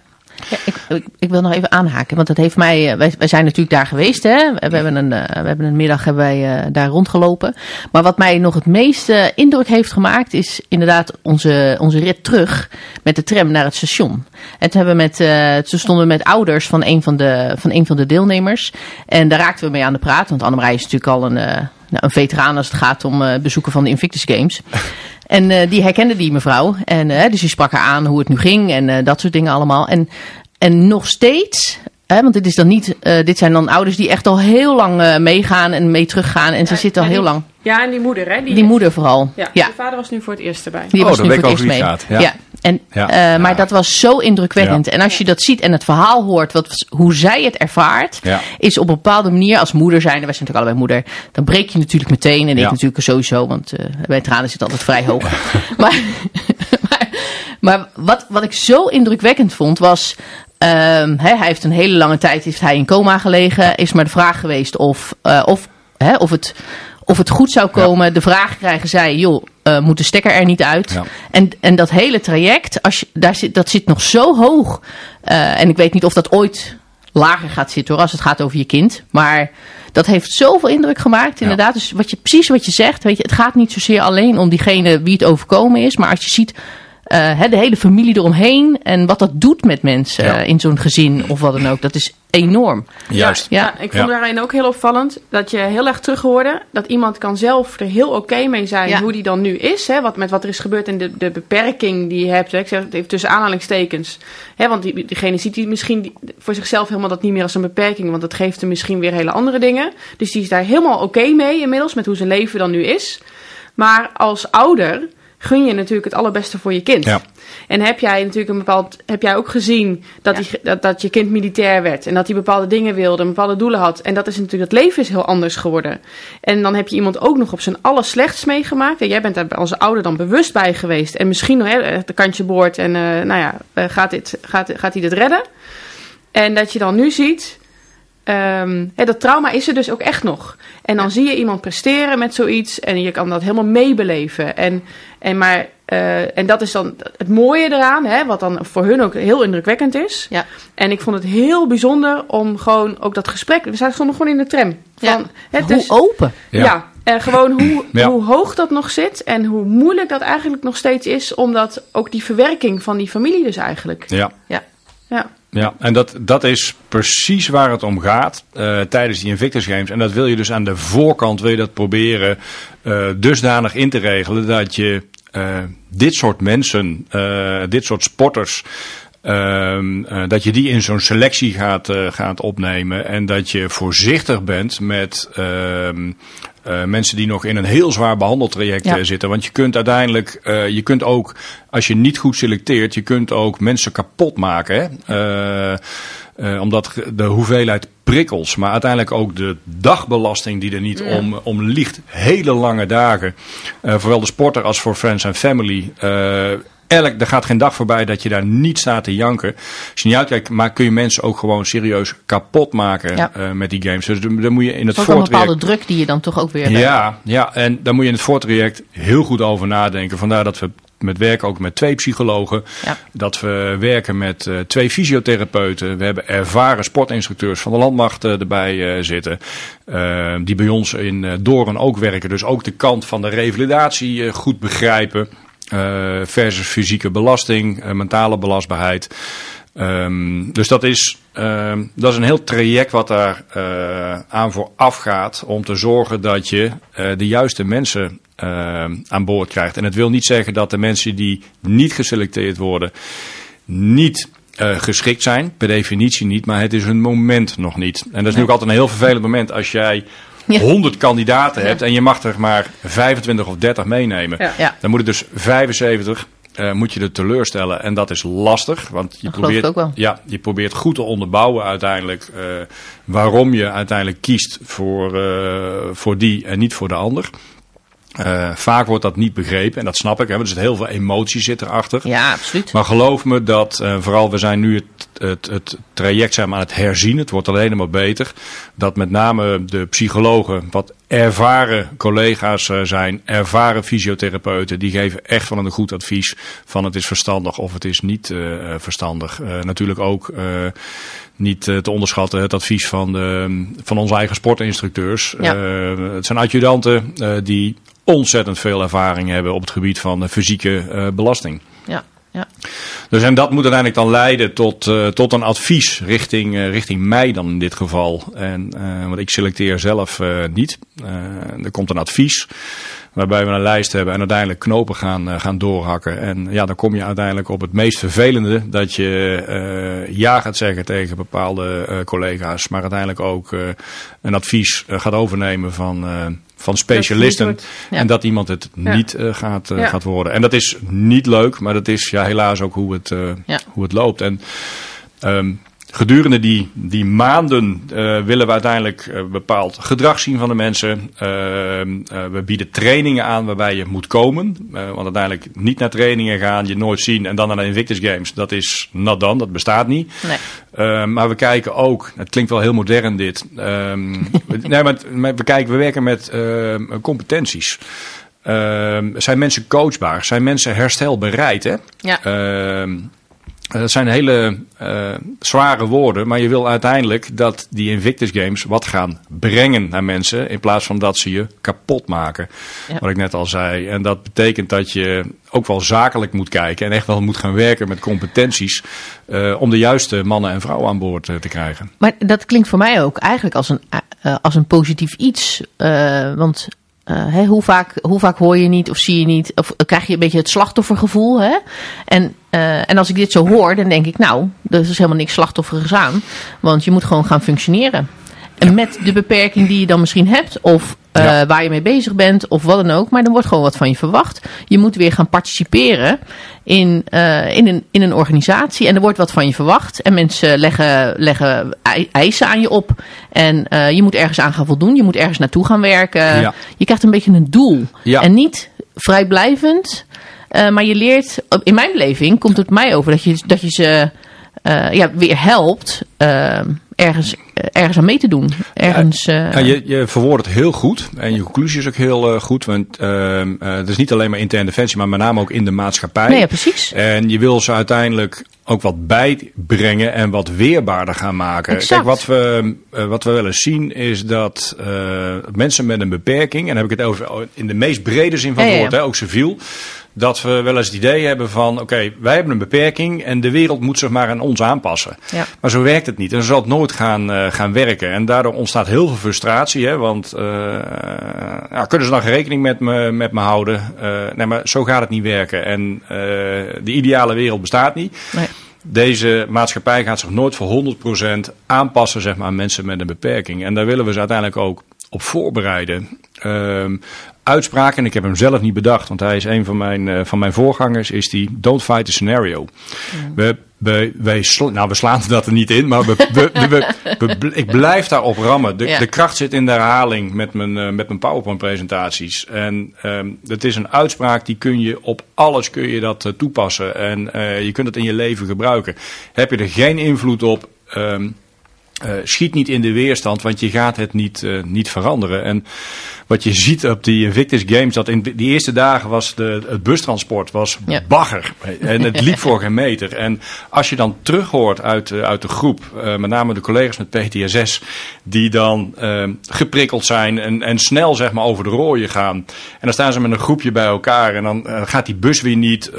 Ja, ik, ik, ik wil nog even aanhaken, want dat heeft mij. eh, Wij, wij zijn natuurlijk daar geweest. Hè? We, hebben een, eh, we hebben een middag hebben wij, eh, daar rondgelopen. Maar wat mij nog het meeste indruk heeft gemaakt, is inderdaad onze, onze rit terug met de tram naar het station. En toen, hebben we met, toen stonden we met ouders van een van, de, van een van de deelnemers. En daar raakten we mee aan de praat. Want Annemarij is natuurlijk al een, een veteraan als het gaat om bezoeken van de Invictus Games. En eh, die herkende die mevrouw. En eh, dus die sprak haar aan hoe het nu ging en eh, dat soort dingen allemaal. En, en nog steeds, hè, want dit, is dan niet, eh, dit zijn dan ouders die echt al heel lang eh, meegaan en mee teruggaan. En ze zitten al heel die- lang. Ja, en die moeder, hè? Die, Die moeder vooral. Ja, Ja, de vader was nu voor het eerst erbij. die Oh, was nu voor het over eerst mee. gaat, ja. En, Ja. eh, maar Ja. dat was zo indrukwekkend. Ja. En als je dat ziet en het verhaal hoort, wat, hoe zij het ervaart, is op een bepaalde manier als moeder zijn, wij zijn natuurlijk allebei moeder, dan breek je natuurlijk meteen. En ik natuurlijk sowieso, want eh bij tranen zit altijd vrij hoog. (laughs) maar (laughs) maar, maar wat, wat ik zo indrukwekkend vond was. ehm, hij heeft een hele lange tijd heeft hij in coma gelegen. Is maar de vraag geweest of, eh, of, of, het, of het goed zou komen. De vraag krijgen zij, joh, eh, moet de stekker er niet uit? Ja. En, en dat hele traject, als je, daar zit, dat zit nog zo hoog. Eh, en ik weet niet of dat ooit lager gaat zitten hoor, als het gaat over je kind. Maar dat heeft zoveel indruk gemaakt, inderdaad. Dus wat je, precies wat je zegt, weet je, het gaat niet zozeer alleen om diegene wie het overkomen is. Maar als je ziet hè, de hele familie eromheen en wat dat doet met mensen Ja. eh, in zo'n gezin of wat dan ook, dat is enorm. Juist. Ja. Ja, ik vond Ja. daarin ook heel opvallend dat je heel erg terug hoorde dat iemand kan zelf er heel oké mee zijn Ja. hoe die dan nu is. Hè, wat, met wat er is gebeurd en de, de beperking die je hebt. Hè, ik zeg het even tussen aanhalingstekens. Hè, want die, diegene ziet die misschien die- voor zichzelf helemaal dat niet meer als een beperking. Want dat geeft hem misschien weer hele andere dingen. Dus die is daar helemaal oké mee inmiddels met hoe zijn leven dan nu is. Maar als ouder gun je natuurlijk het allerbeste voor je kind. Ja. En heb jij natuurlijk een bepaald. Heb jij ook gezien dat, Ja. die, dat, dat je kind militair werd en dat hij bepaalde dingen wilde en bepaalde doelen had. En dat is natuurlijk, het leven is heel anders geworden. En dan heb je iemand ook nog op zijn allerslechtst meegemaakt. En jij bent daar als ouder dan bewust bij geweest. En misschien nog hè, de kantje boord en eh, nou ja, eh, gaat, dit, gaat, gaat hij dit redden? En dat je dan nu ziet. Ehm, hè, dat trauma is er dus ook echt nog. En dan zie je iemand presteren met zoiets en je kan dat helemaal meebeleven. En, en, maar, eh, en dat is dan het mooie eraan, hè, wat dan voor hun ook heel indrukwekkend is. Ja. En ik vond het heel bijzonder om gewoon ook dat gesprek. We zaten stonden gewoon in de tram. Van, Ja. hè, Hoe dus- open. ja, Ja. en gewoon hoe, (clears throat) Ja. hoe hoog dat nog zit en hoe moeilijk dat eigenlijk nog steeds is, omdat ook die verwerking van die familie dus eigenlijk. Ja. Ja, ja. Ja, en dat, dat is precies waar het om gaat eh, tijdens die Invictus Games. En dat wil je dus aan de voorkant wil je dat proberen eh, dusdanig in te regelen dat je eh, dit soort mensen, dit soort sporters, dat je die in zo'n selectie gaat, eh, gaat opnemen. En dat je voorzichtig bent met ehm, eh, mensen die nog in een heel zwaar behandeltraject Ja. eh, zitten. Want je kunt uiteindelijk, eh, je kunt ook, als je niet goed selecteert, je kunt ook mensen kapot maken. Hè? Eh, eh, omdat de hoeveelheid prikkels, maar uiteindelijk ook de dagbelasting die er niet om, om ligt. Hele lange dagen. Eh, voor zowel de sporter als voor friends en family. Elk, er gaat geen dag voorbij dat je daar niet staat te janken. Als je niet uitkijkt, maar kun je mensen ook gewoon serieus kapot maken Ja. eh, met die games. Dus dan moet je in het ook een voortraject... bepaalde druk die je dan toch ook weer... hebt. Ja, ja, en daar moet je in het voortraject heel goed over nadenken. Vandaar dat we met werken ook met twee psychologen. Ja. Dat we werken met eh, twee fysiotherapeuten. We hebben ervaren sportinstructeurs van de landmacht eh, erbij zitten. Die bij ons in Doorn ook werken. Dus ook de kant van de revalidatie goed begrijpen. Eh, versus fysieke belasting, eh, mentale belastbaarheid. Ehm, dus dat is, ehm, dat is een heel traject wat daar eh, aan vooraf gaat om te zorgen dat je de juiste mensen aan boord krijgt. En het wil niet zeggen dat de mensen die niet geselecteerd worden niet geschikt zijn, per definitie niet, maar het is hun moment nog niet. En dat is natuurlijk altijd een heel vervelend moment als jij (laughs) Ja. 100 kandidaten hebt en je mag er maar 25 of 30 meenemen. Dan moet het dus 75 eh, moet je er teleurstellen. En dat is lastig. Want je probeert, ook wel. Ja, je probeert goed te onderbouwen uiteindelijk eh, waarom je uiteindelijk kiest voor, eh, voor die en niet voor de ander. Eh, vaak wordt dat niet begrepen en dat snap ik. Hè, er zit heel veel emotie zit erachter. Ja, absoluut. Maar geloof me dat, eh, vooral we zijn nu het, het, het traject zijn aan het herzien. Het wordt alleen maar beter. Dat met name de psychologen, wat ervaren collega's eh, zijn, ervaren fysiotherapeuten, die geven echt van een goed advies van het is verstandig of het is niet eh, eh, verstandig. Natuurlijk ook niet te onderschatten het advies van, de, van onze eigen sportinstructeurs. Ja. Het zijn adjudanten die ontzettend veel ervaring hebben op het gebied van fysieke belasting. Ja, ja. Dus en dat moet uiteindelijk dan leiden tot, eh, tot een advies richting, eh, richting mij dan in dit geval. En, eh, want ik selecteer zelf niet. Er komt een advies waarbij we een lijst hebben en uiteindelijk knopen gaan, gaan doorhakken. En ja, dan kom je uiteindelijk op het meest vervelende dat je ja gaat zeggen tegen bepaalde collega's. Maar uiteindelijk ook een advies gaat overnemen van, van specialisten. Ja. En dat iemand het Ja. niet eh, gaat, eh, Ja. gaat worden. En dat is niet leuk, maar dat is ja, helaas ook hoe het, eh, hoe het loopt. En ehm, gedurende die, die maanden eh, willen we uiteindelijk eh, bepaald gedrag zien van de mensen. Ehm, eh, we bieden trainingen aan waarbij je moet komen. Want uiteindelijk niet naar trainingen gaan, je nooit zien en dan naar de Invictus Games. Dat is not done, dat bestaat niet. Nee. Maar we kijken ook, het klinkt wel heel modern dit. Um, (laughs) nee, maar, we kijken, we werken met uh, competenties. Uh, zijn mensen coachbaar? Zijn mensen herstelbereid? Hè? Ja. Uh, dat zijn hele uh, zware woorden, maar je wil uiteindelijk dat die Invictus Games wat gaan brengen naar mensen, in plaats van dat ze je kapot maken. Ja. Wat ik net al zei. En dat betekent dat je ook wel zakelijk moet kijken en echt wel moet gaan werken met competenties uh, om de juiste mannen en vrouwen aan boord uh, te krijgen. Maar dat klinkt voor mij ook eigenlijk als een, als een positief iets. Uh, Hè, hoe, vaak, hoe vaak hoor je niet of zie je niet, of krijg je een beetje het slachtoffergevoel. Hè? En, uh, en als ik dit zo hoor, dan denk ik, nou, er is helemaal niks slachtofferigs aan. Want je moet gewoon gaan functioneren. En met de beperking die je dan misschien hebt, of uh, ja. waar je mee bezig bent, of wat dan ook. Maar dan wordt gewoon wat van je verwacht. Je moet weer gaan participeren in, uh, in, een, in een organisatie. En er wordt wat van je verwacht. En mensen leggen, leggen eisen aan je op. En uh, je moet ergens aan gaan voldoen. Je moet ergens naartoe gaan werken. Ja. Je krijgt een beetje een doel. Ja. En niet vrijblijvend. Maar je leert, in mijn beleving komt het mij over dat je, dat je ze ja, weer helpt ergens, ergens aan mee te doen. Ergens, ja, ja, je, je verwoordt het heel goed. En je conclusie is ook heel uh, goed. Want uh, het is niet alleen maar interne defensie, maar met name ook in de maatschappij. Nee, ja, precies. En je wil ze uiteindelijk ook wat bijbrengen en wat weerbaarder gaan maken. Exact. Kijk, wat we, wat we wel eens zien is dat mensen met een beperking, en dan heb ik het over in de meest brede zin van het woord. Hè, ook civiel dat we wel eens het idee hebben van, oké, okay, wij hebben een beperking en de wereld moet zich maar aan ons aanpassen. Ja. Maar zo werkt het niet en zo zal het nooit gaan, uh, gaan werken. En daardoor ontstaat heel veel frustratie, hè, want uh, ja, kunnen ze dan rekening met me, met me houden? Uh, nee, maar zo gaat het niet werken. En de ideale wereld bestaat niet. Nee. deze maatschappij gaat zich nooit voor 100% aanpassen zeg maar, aan mensen met een beperking. En daar willen we ze uiteindelijk ook op voorbereiden. Ehm, uitspraak, en ik heb hem zelf niet bedacht, want hij is een van mijn, uh, van mijn voorgangers, is die Don't Fight the Scenario. We, we, wij nou, we slaan (laughs) dat er niet in, maar we, we, ik blijf daarop rammen. De, ja. de, kracht zit in de herhaling met mijn, uh, met mijn PowerPoint-presentaties. En um, het is een uitspraak die kun je op alles kun je dat uh, toepassen. En je kunt het in je leven gebruiken. Heb je er geen invloed op. Um, uh, schiet niet in de weerstand, want je gaat het niet, uh, niet veranderen. En wat je ziet op die Invictus Games, dat in die eerste dagen was de, het bustransport was ja. bagger. En het liep (laughs) voor geen meter. En als je dan terug hoort uit, uh, uit de groep, met name de collega's met PTSS, die dan geprikkeld zijn en, en snel zeg maar over de rooien gaan. En dan staan ze met een groepje bij elkaar en dan gaat die bus weer niet,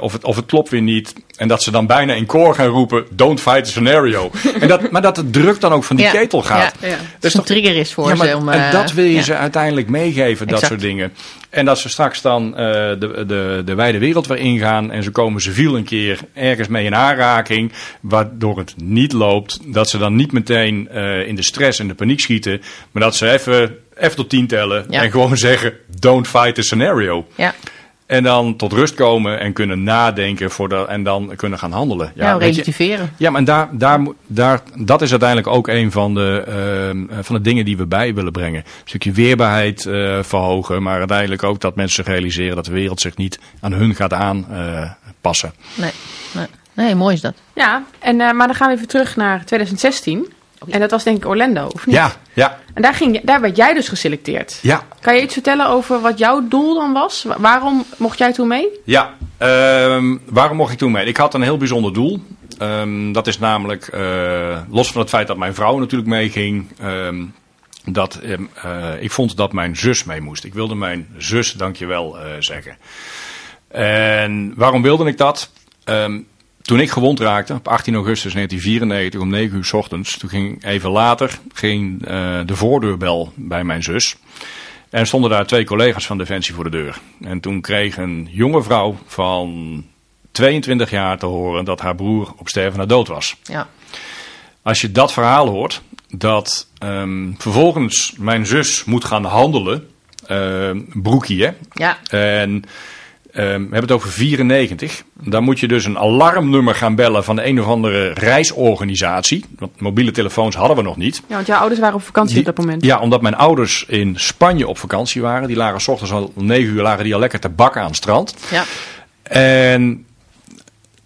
of, het, of het klopt weer niet. En dat ze dan bijna in koor gaan roepen, don't fight the scenario. en dat, maar dat het druk dan ook van die ja. ketel gaat. Ja, ja. Dus een trigger is voor maar, ze. Om, en dat wil je ze uiteindelijk meegeven, dat soort dingen. En dat ze straks dan uh, de, de, de wijde wereld weer ingaan en ze komen civiel een keer ergens mee in aanraking, waardoor het niet loopt. Dat ze dan niet meteen uh, in de stress en de paniek schieten, maar dat ze even, even tot tien tellen en gewoon zeggen, don't fight the scenario. Ja. En dan tot rust komen en kunnen nadenken voor de, en dan kunnen gaan handelen. Ja, ja relativeren. Je, ja, maar daar, daar, daar, dat is uiteindelijk ook een van de, uh, van de dingen die we bij willen brengen. Een stukje weerbaarheid uh, verhogen, maar uiteindelijk ook dat mensen realiseren dat de wereld zich niet aan hun gaat aanpassen. Uh, nee, nee. nee, mooi is dat. Ja, en, maar dan gaan we even terug naar 2016. En dat was denk ik Orlando, of niet? Ja, ja. En daar, ging, daar werd jij dus geselecteerd. Ja. Kan je iets vertellen over wat jouw doel dan was? Waarom mocht jij toen mee? Ja, um, waarom mocht ik toen mee? Ik had een heel bijzonder doel. Um, dat is namelijk, uh, los van het feit dat mijn vrouw natuurlijk meeging... Um, dat uh, ik vond dat mijn zus mee moest. Ik wilde mijn zus dankjewel uh, zeggen. En waarom wilde ik dat? Toen ik gewond raakte, op 18 augustus 1994 om 9 uur s ochtends, toen ging even later ging, uh, de voordeurbel bij mijn zus. En stonden daar twee collega's van Defensie voor de deur. En toen kreeg een jonge vrouw van 22 jaar te horen dat haar broer op sterven na dood was. Ja. Als je dat verhaal hoort, dat um, vervolgens mijn zus moet gaan handelen, uh, broekie hè. Ja. En we hebben het over 94. Dan moet je dus een alarmnummer gaan bellen van de een of andere reisorganisatie. Want mobiele telefoons hadden we nog niet. Ja, want jouw ouders waren op vakantie die, op dat moment. Ja, omdat mijn ouders in Spanje op vakantie waren. Die lagen s ochtends al 9 uur lagen die al lekker te bakken aan het strand. Ja. En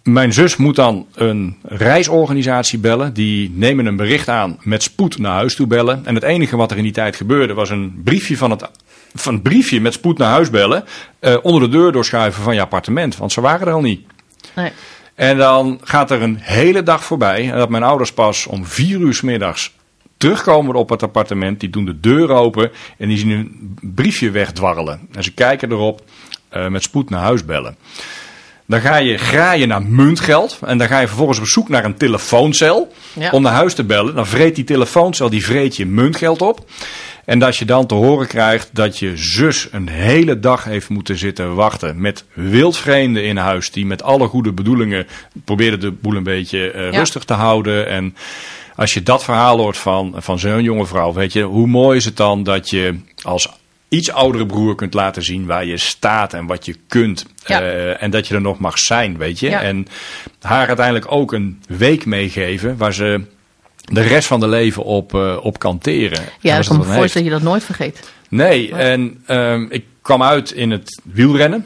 mijn zus moet dan een reisorganisatie bellen. Die nemen een bericht aan met spoed naar huis toe bellen. En het enige wat er in die tijd gebeurde was een briefje van het van een briefje met spoed naar huis bellen. Uh, onder de deur doorschuiven van je appartement. Want ze waren er al niet. Nee. En dan gaat er een hele dag voorbij. En dat mijn ouders pas om vier uur s middags terugkomen op het appartement. Die doen de deur open. En die zien een briefje wegdwarrelen. En ze kijken erop uh, met spoed naar huis bellen. Dan ga je graaien naar muntgeld. En dan ga je vervolgens op zoek naar een telefooncel. Ja. Om naar huis te bellen. Dan vreet die telefooncel die vreet je muntgeld op. En dat je dan te horen krijgt dat je zus een hele dag heeft moeten zitten wachten. Met wildvreemden in huis. Die met alle goede bedoelingen probeerden de boel een beetje uh, Ja. rustig te houden. En als je dat verhaal hoort van, van zo'n jonge vrouw. Weet je, hoe mooi is het dan dat je als iets oudere broer kunt laten zien waar je staat en wat je kunt. Ja. Eh, en dat je er nog mag zijn, weet je. Ja. En haar uiteindelijk ook een week meegeven waar ze de rest van de leven op, uh, op kan teren. En Ja, ik kan me voorstellen dat je dat nooit vergeet. Nee, en um, ik kwam uit in het wielrennen.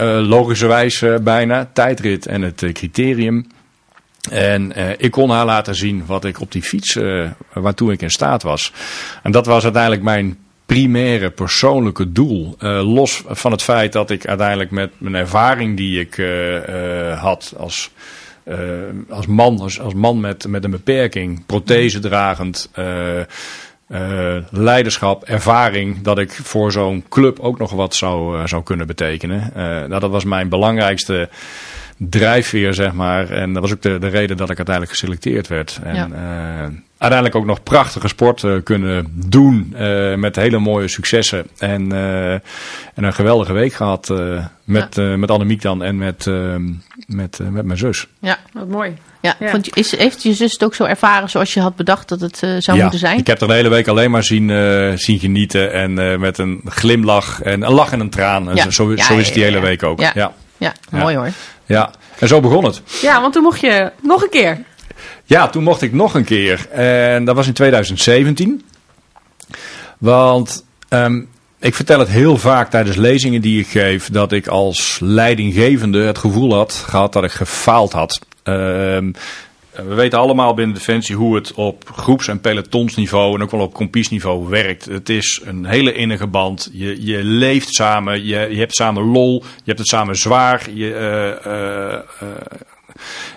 Uh, logischerwijs uh, bijna. Tijdrit en het criterium. En ik kon haar laten zien wat ik op die fiets, waartoe ik in staat was. En dat was uiteindelijk mijn primaire persoonlijke doel. Uh, los van het feit dat ik uiteindelijk met mijn ervaring die ik uh, uh, had als, uh, als man, als, als man met, met een beperking, prothese dragend, uh, uh, leiderschap, ervaring, dat ik voor zo'n club ook nog wat zou, zou kunnen betekenen. Nou, dat was mijn belangrijkste drijfveer, zeg maar. En dat was ook de, de reden dat ik uiteindelijk geselecteerd werd. En, Ja. eh, uiteindelijk ook nog prachtige sport eh, kunnen doen. eh, met hele mooie successen. En, eh, en een geweldige week gehad eh, met, met Annemiek dan en met, met, met mijn zus. Ja, Wat mooi. ja. Ja. Vond je, is, heeft je zus het ook zo ervaren zoals je had bedacht dat het zou ja, moeten zijn? ik heb er de hele week alleen maar zien, eh, zien genieten. En eh, met een glimlach en een lach en een traan. En Ja. zo, zo, Ja, zo is het die ja, hele ja. week ook. Ja. Ja. Ja, Ja. mooi hoor. Ja. En zo begon het. Ja, want toen mocht je nog een keer. Ja, toen mocht ik nog een keer. En dat was in 2017. Want ehm, ik vertel het heel vaak tijdens lezingen die ik geef. Dat ik als leidinggevende het gevoel had gehad dat ik gefaald had. Ehm, we weten allemaal binnen Defensie hoe het op groeps- en pelotonsniveau en ook wel op kompiesniveau werkt. Het is een hele innige band. Je, je leeft samen, je, je hebt samen lol, je hebt het samen zwaar. Je, eh, eh, eh,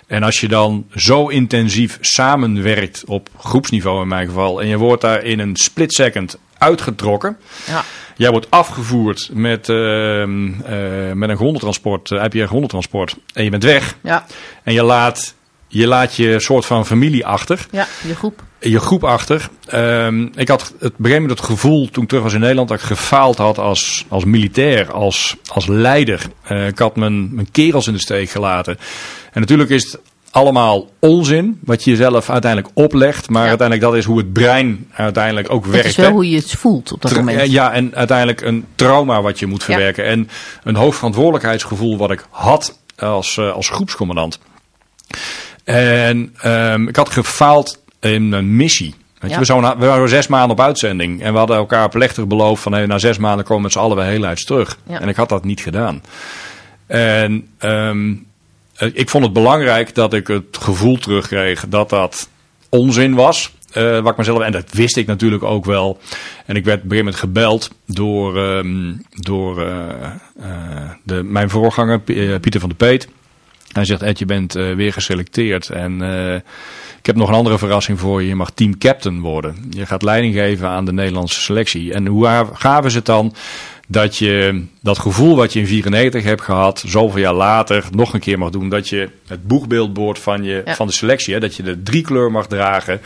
en als je dan zo intensief samenwerkt op groepsniveau in mijn geval. En je wordt daar in een split second uitgetrokken. Ja. Jij wordt afgevoerd met, ehm, eh, met een grondeltransport, uh, IPR grondeltransport. En je bent weg. Ja, En je laat je, laat je soort van familie achter. ja, je groep. Je groep achter. Ehm, ik had het, op een het gevoel toen ik terug was in Nederland dat ik gefaald had als, als militair, als, als leider. Eh, ik had mijn, mijn kerels in de steek gelaten. En natuurlijk is het allemaal onzin wat je jezelf uiteindelijk oplegt. Maar Ja. uiteindelijk dat is hoe het brein uiteindelijk ook Het werkt. is wel hè. hoe je het voelt op dat Tra- moment. eh, Ja, en uiteindelijk een trauma wat je moet Ja. verwerken. En een hoofdverantwoordelijkheidsgevoel wat ik had als, eh, als groepscommandant. En ehm, ik had gefaald in een missie. Weet je, Ja. we, we waren zes maanden op uitzending. En we hadden elkaar plechtig beloofd van hey, na zes maanden komen we met z'n allen weer heel uit terug. Ja. En ik had dat niet gedaan. En ehm, eh, ik vond het belangrijk dat ik het gevoel terugkreeg dat dat onzin was. eh, wat ik mezelf, en dat wist ik natuurlijk ook wel. En ik werd op een gegeven moment gebeld door, ehm, door eh, de, mijn voorganger, Pieter van de Peet. Hij zegt, Ed, je bent eh, weer geselecteerd. En eh, ik heb nog een andere verrassing voor je. Je mag teamcaptain worden. Je gaat leiding geven aan de Nederlandse selectie. En hoe gaaf is het dan dat je dat gevoel wat je in 94 hebt gehad, zoveel jaar later nog een keer mag doen. Dat je het boegbeeld wordt van, je, Ja. van de selectie. Hè? Dat je de drie kleur mag dragen.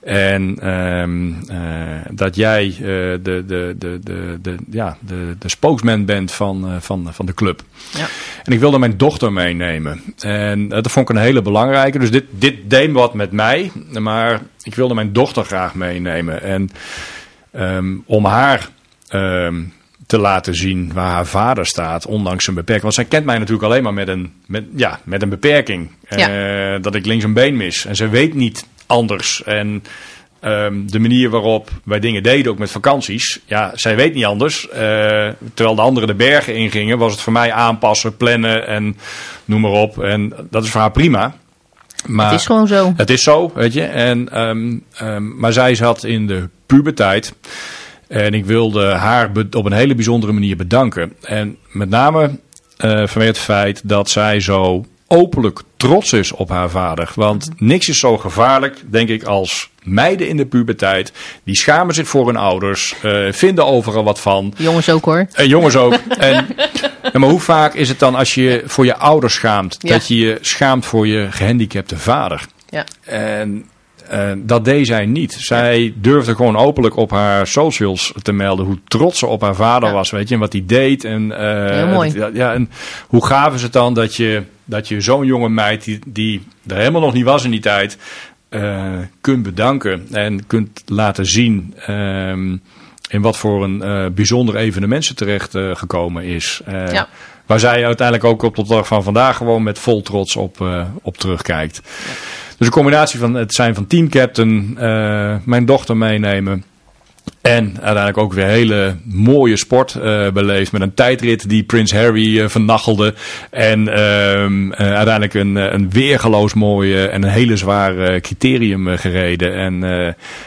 En ehm, eh, dat jij eh, de, de, de, de, de, ja, de, de spokesman bent van, eh, van, van de club. Ja. En ik wilde mijn dochter meenemen. En dat vond ik een hele belangrijke. Dus dit, dit deed wat met mij. Maar ik wilde mijn dochter graag meenemen. En ehm, om haar ehm, te laten zien waar haar vader staat, ondanks zijn beperking. Want zij kent mij natuurlijk alleen maar met een, met, ja, met een beperking. Eh, dat ik links een been mis. En ze weet niet anders. En ehm, de manier waarop wij dingen deden, ook met vakanties. Ja, zij weet niet anders. Eh, terwijl de anderen de bergen ingingen, was het voor mij aanpassen, plannen en noem maar op. En dat is voor haar prima. Maar Het is gewoon zo. het is zo, weet je. En, ehm, ehm, maar zij zat in de puberteit. En ik wilde haar op een hele bijzondere manier bedanken. En met name eh vanwege het feit dat zij zo openlijk trots is op haar vader. Want niks is zo gevaarlijk, denk ik, als meiden in de puberteit. Die schamen zich voor hun ouders, eh, vinden overal wat van. Jongens ook hoor. En jongens ook. (laughs) En, maar hoe vaak is het dan als je je voor je ouders schaamt, Ja. dat je je schaamt voor je gehandicapte vader? Ja. En eh, dat deed zij niet. Zij durfde gewoon openlijk op haar socials te melden hoe trots ze op haar vader Ja. was, weet je, en wat hij deed. En, eh, Heel mooi. het- ja, en hoe gaaf is het dan dat je, dat je zo'n jonge meid, die, die er helemaal nog niet was in die tijd, eh, kunt bedanken en kunt laten zien ehm, in wat voor een bijzonder evenement ze terecht gekomen is. Ja. Waar zij uiteindelijk ook op de dag van vandaag gewoon met vol trots op, op terugkijkt. Dus een combinatie van het zijn van teamcaptain, eh mijn dochter meenemen. En uiteindelijk ook weer hele mooie sport eh, beleefd. Met een tijdrit die Prins Harry eh, vernachelde. En ehm, eh, uiteindelijk een, een weergeloos mooie en een hele zware criterium gereden. En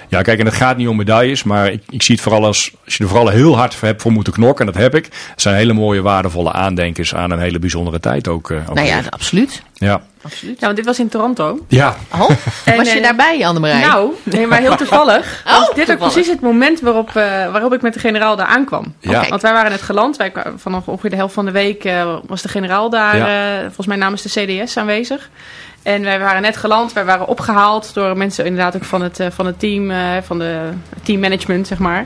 ja, kijk, en het gaat niet om medailles. Maar ik, ik zie het vooral als, als je er vooral heel hard voor hebt voor moeten knokken. En dat heb ik. Het zijn hele mooie, waardevolle aandenkers aan een hele bijzondere tijd ook. ook Nou ja, absoluut. Ja. Absoluut. Ja, want dit was in Toronto. Ja, Oh, En, was je eh, daarbij, Annemarij? Nou, nee, maar heel toevallig. (laughs) Oh, was dit ook precies het moment waarop, eh, waarop ik met de generaal daar aankwam. Ja. Want wij waren net geland. Wij, kwamen- vanaf ongeveer de helft van de week eh, was de generaal daar, Ja. eh, volgens mij namens de CDS aanwezig. En wij waren net geland. Wij waren opgehaald door mensen inderdaad ook van het, eh, van het team, eh, van de teammanagement, zeg maar.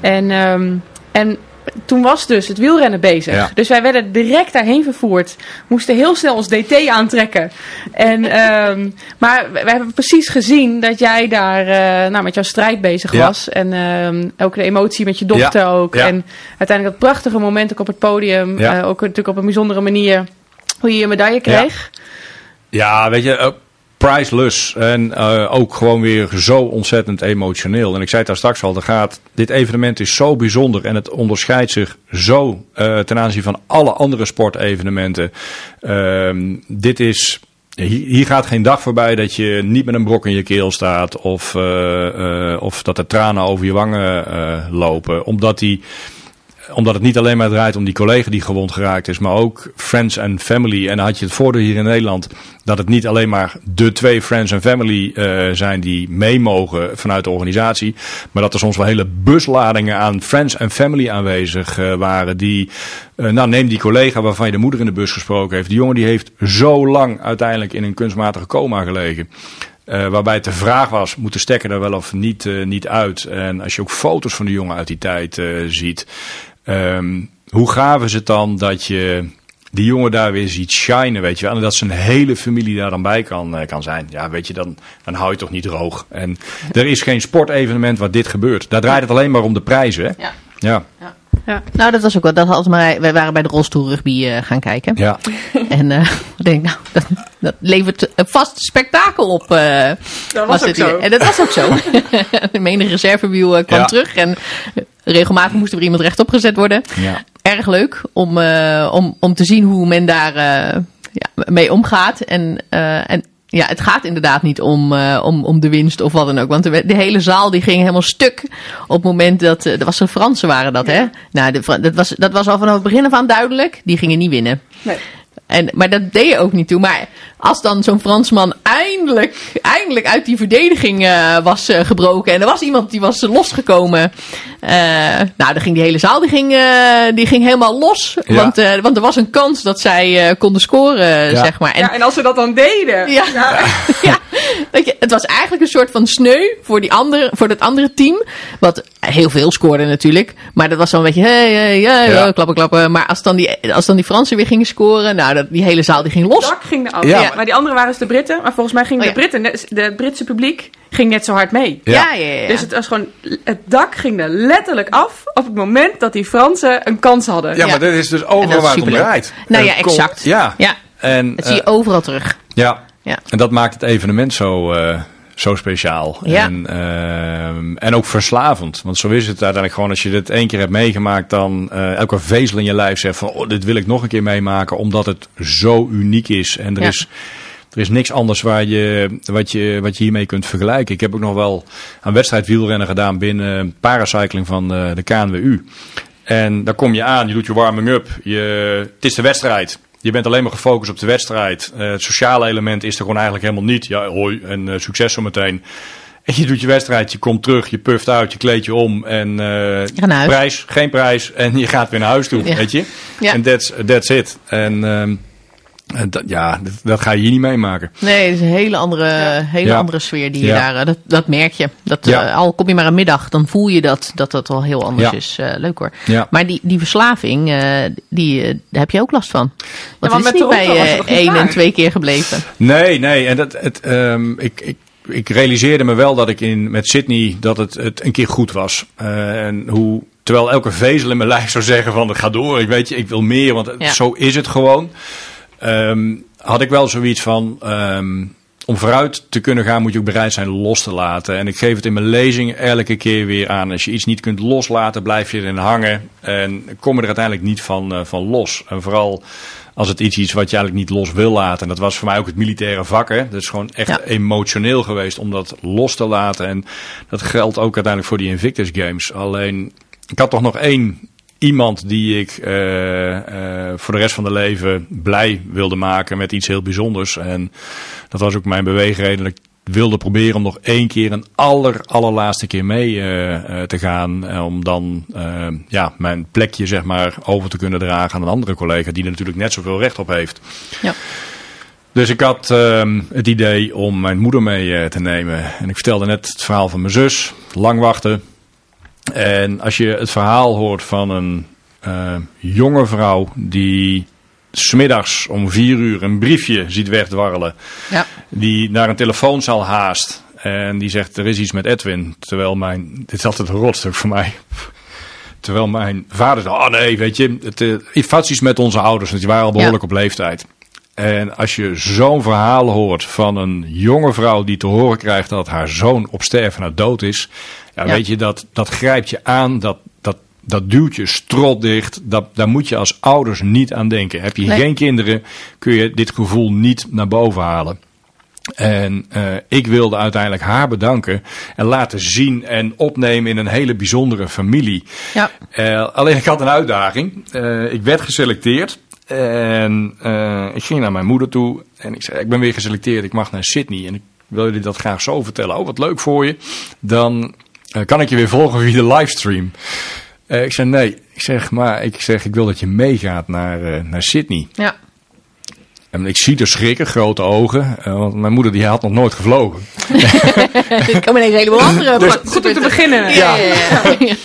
En, ehm, en toen was dus het wielrennen bezig. Ja. Dus wij werden direct daarheen vervoerd. Moesten heel snel ons DT aantrekken. En, (laughs) ehm, maar we hebben precies gezien dat jij daar eh, nou, met jouw strijd bezig Ja. was. En ehm, ook de emotie met je dochter Ja. ook. En uiteindelijk dat prachtige moment ook op het podium. Eh, ook natuurlijk op een bijzondere manier hoe je je medaille kreeg. Ja, weet je, eh, priceless. En eh, ook gewoon weer zo ontzettend emotioneel. En ik zei het daar straks al, er gaat, dit evenement is zo bijzonder en het onderscheidt zich zo eh, ten aanzien van alle andere sportevenementen. Ehm, dit is. Hier, gaat geen dag voorbij dat je niet met een brok in je keel staat. Of, eh, of dat er tranen over je wangen lopen. Omdat die omdat het niet alleen maar draait om die collega die gewond geraakt is, maar ook friends en family. En dan had je het voordeel hier in Nederland dat het niet alleen maar de twee friends en family eh, zijn die mee mogen vanuit de organisatie, maar dat er soms wel hele busladingen aan friends en family aanwezig eh, waren. Die, eh, nou neem die collega waarvan je de moeder in de bus gesproken heeft. Die jongen die heeft zo lang uiteindelijk in een kunstmatige coma gelegen. Eh, waarbij de vraag was, moet de stekker er wel of niet, niet uit? En als je ook foto's van de jongen uit die tijd ziet. Ehm, hoe gaaf is het dan dat je die jongen daar weer ziet shinen, weet je wel. En dat zijn hele familie daar dan bij kan, eh, kan zijn. Ja, weet je, dan, dan hou je toch niet droog. En er is geen sportevenement waar dit gebeurt. Daar draait het alleen maar om de prijzen, hè? Ja. Ja, Nou, dat was ook wel. Dat had maar, wij waren bij de rolstoelrugby eh gaan kijken. ja. (laughs) En eh, ik denk, nou, dat, dat levert een vast spektakel op. eh, Dat was ook het zo. En dat was ook zo. (laughs) de menige reservewiel kwam Ja. terug. En regelmatig moest er weer iemand rechtop gezet worden. ja. Erg leuk om, eh, om, om te zien hoe men daar eh, ja, mee omgaat. En, eh, en ja, het gaat inderdaad niet om, eh, om, om de winst of wat dan ook. Want de, de hele zaal die ging helemaal stuk op het moment dat... eh, dat was de Fransen waren dat, hè? Nou, de, dat, was, dat was al vanaf het begin af aan duidelijk. Die gingen niet winnen. Nee. En, maar dat deed je ook niet toe. Maar als dan zo'n Fransman eindelijk, eindelijk uit die verdediging eh, was eh, gebroken. En er was iemand die was losgekomen. eh, nou, dan ging die hele zaal die ging, eh, die ging helemaal los. Ja. Want, eh, want er was een kans dat zij eh, konden scoren, Ja. zeg maar. En, Ja, en als we dat dan deden. ja. Ja. (laughs) Je, het was eigenlijk een soort van sneu voor, die andere, voor dat andere team. Wat heel veel scoorde natuurlijk. Maar dat was dan een beetje, hey, hey, hey, Ja. oh, klappen, klappen. Maar als dan, die, als dan die Fransen weer gingen scoren, nou, dat, die hele zaal die ging los. Dak ging eraf. Ja. Ja. Maar die andere waren dus de Britten. Maar volgens mij ging Oh, de ja. Britten, net- de Britse publiek, ging net zo hard mee. Ja. Ja, ja, ja. Dus het was gewoon, het dak ging er letterlijk af op het moment dat die Fransen een kans hadden. Ja, Ja. maar dit is dus overal waar het om draait. Nou En ja, exact. Ja. Ja, En, dat zie je eh, overal terug. ja. Ja. En dat maakt het evenement zo, eh, zo speciaal. Ja. En, ehm, en ook verslavend. Want zo is het uiteindelijk gewoon als je dit één keer hebt meegemaakt, dan eh, elke vezel in je lijf zegt van oh, dit wil ik nog een keer meemaken, omdat het zo uniek is. En er Ja. is. Er is niks anders waar je, wat, je, wat je hiermee kunt vergelijken. Ik heb ook nog wel een wedstrijd wielrennen gedaan binnen paracycling van de, de KNWU. En daar kom je aan, je doet je warming up. Je, het is de wedstrijd. Je bent alleen maar gefocust op de wedstrijd. Eh, het sociale element is er gewoon eigenlijk helemaal niet. Ja, hoi en eh, succes zometeen. En je doet je wedstrijd, je komt terug, je puft uit, je kleed je om. En eh, prijs, geen prijs. En je gaat weer naar huis toe, Ja. weet je. Ja. En that's, that's it. En ehm, en dat, ja, dat, dat ga je hier niet meemaken. Nee, het is een hele andere, hele Ja. andere sfeer die je Ja. daar... eh, Dat, dat merk je. Dat, Ja. eh, al kom je maar een middag, dan voel je dat dat, dat wel heel anders Ja. is. Eh, leuk hoor. Ja. Maar die, die verslaving, eh, die, eh, daar heb je ook last van. Want het is met niet bij eh, het één en twee keer gebleven. Nee, nee. En dat, het, ehm, ik, ik, ik realiseerde me wel dat ik in, met Sydney dat het, het een keer goed was. Eh, en hoe, terwijl elke vezel in mijn (laughs) lijf zou zeggen van ga door, ik weet je, ik wil meer, want het- Ja. zo is het gewoon. Ehm, had ik wel zoiets van, ehm, om vooruit te kunnen gaan moet je ook bereid zijn los te laten. En ik geef het in mijn lezing elke keer weer aan. Als je iets niet kunt loslaten, blijf je erin hangen. En kom je er uiteindelijk niet van, eh, van los. En vooral als het iets is wat je eigenlijk niet los wil laten. En dat was voor mij ook het militaire vak. Hè. Dat is gewoon echt Ja. emotioneel geweest om dat los te laten. En dat geldt ook uiteindelijk voor die Invictus Games. Alleen, ik had toch nog één iemand die ik eh, eh, voor de rest van de leven blij wilde maken met iets heel bijzonders. En dat was ook mijn beweegreden. Dat ik wilde proberen om nog één keer een aller, allerlaatste keer mee uh, te gaan. om dan ja, mijn plekje zeg maar, over te kunnen dragen aan een andere collega die er natuurlijk net zoveel recht op heeft. Ja. Dus ik had ehm, het idee om mijn moeder mee te nemen. En ik vertelde net het verhaal van mijn zus. Lang wachten. En als je het verhaal hoort van een uh, jonge vrouw die smiddags om vier uur een briefje ziet wegdwarrelen. Ja. Die naar een telefoonzaal haast. En die zegt, er is iets met Edwin. Terwijl mijn, dit is altijd een rotstuk voor mij. (laughs) Terwijl mijn vader zei, oh nee, weet je, het, uh, met onze ouders. Want die waren al behoorlijk op leeftijd. En als je zo'n verhaal hoort van een jonge vrouw die te horen krijgt dat haar zoon op sterven naar dood is. Ja, weet je, dat, dat grijpt je aan, dat, dat, dat duwt je strot dicht. Dat, daar moet je als ouders niet aan denken. Heb je geen kinderen, kun je dit gevoel niet naar boven halen. En uh, ik wilde uiteindelijk haar bedanken en laten zien en opnemen in een hele bijzondere familie. Ja. Uh, alleen ik had een uitdaging. Uh, ik werd geselecteerd en ik ging naar mijn moeder toe en ik zei: Ik ben weer geselecteerd, ik mag naar Sydney. En ik wil jullie dat graag zo vertellen. Oh, wat leuk voor je. Dan kan ik je weer volgen via de livestream. ik zei: Nee, ik zeg, maar ik, zeg, ik wil dat je meegaat naar, naar Sydney. Ja. En ik zie er schrikken, grote ogen. want mijn moeder die had nog nooit gevlogen. (laughs) Ik kan ineens helemaal andere. Dus, goed om te beginnen. Ja. (laughs)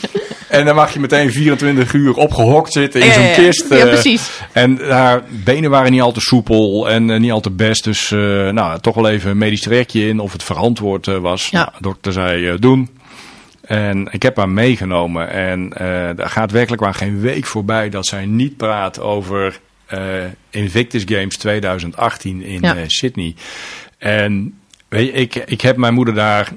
En dan mag je meteen 24 uur opgehokt zitten in zo'n kist. Ja, precies. En haar benen waren niet al te soepel en niet al te best. Dus nou, toch wel even een medisch werkje in of het verantwoord was. Ja. Nou, de dokter zei doen. En ik heb haar meegenomen. En er gaat werkelijk maar geen week voorbij dat zij niet praat over uh, Invictus Games 2018 in ja. uh, Sydney. En weet je, ik, ik heb mijn moeder daar.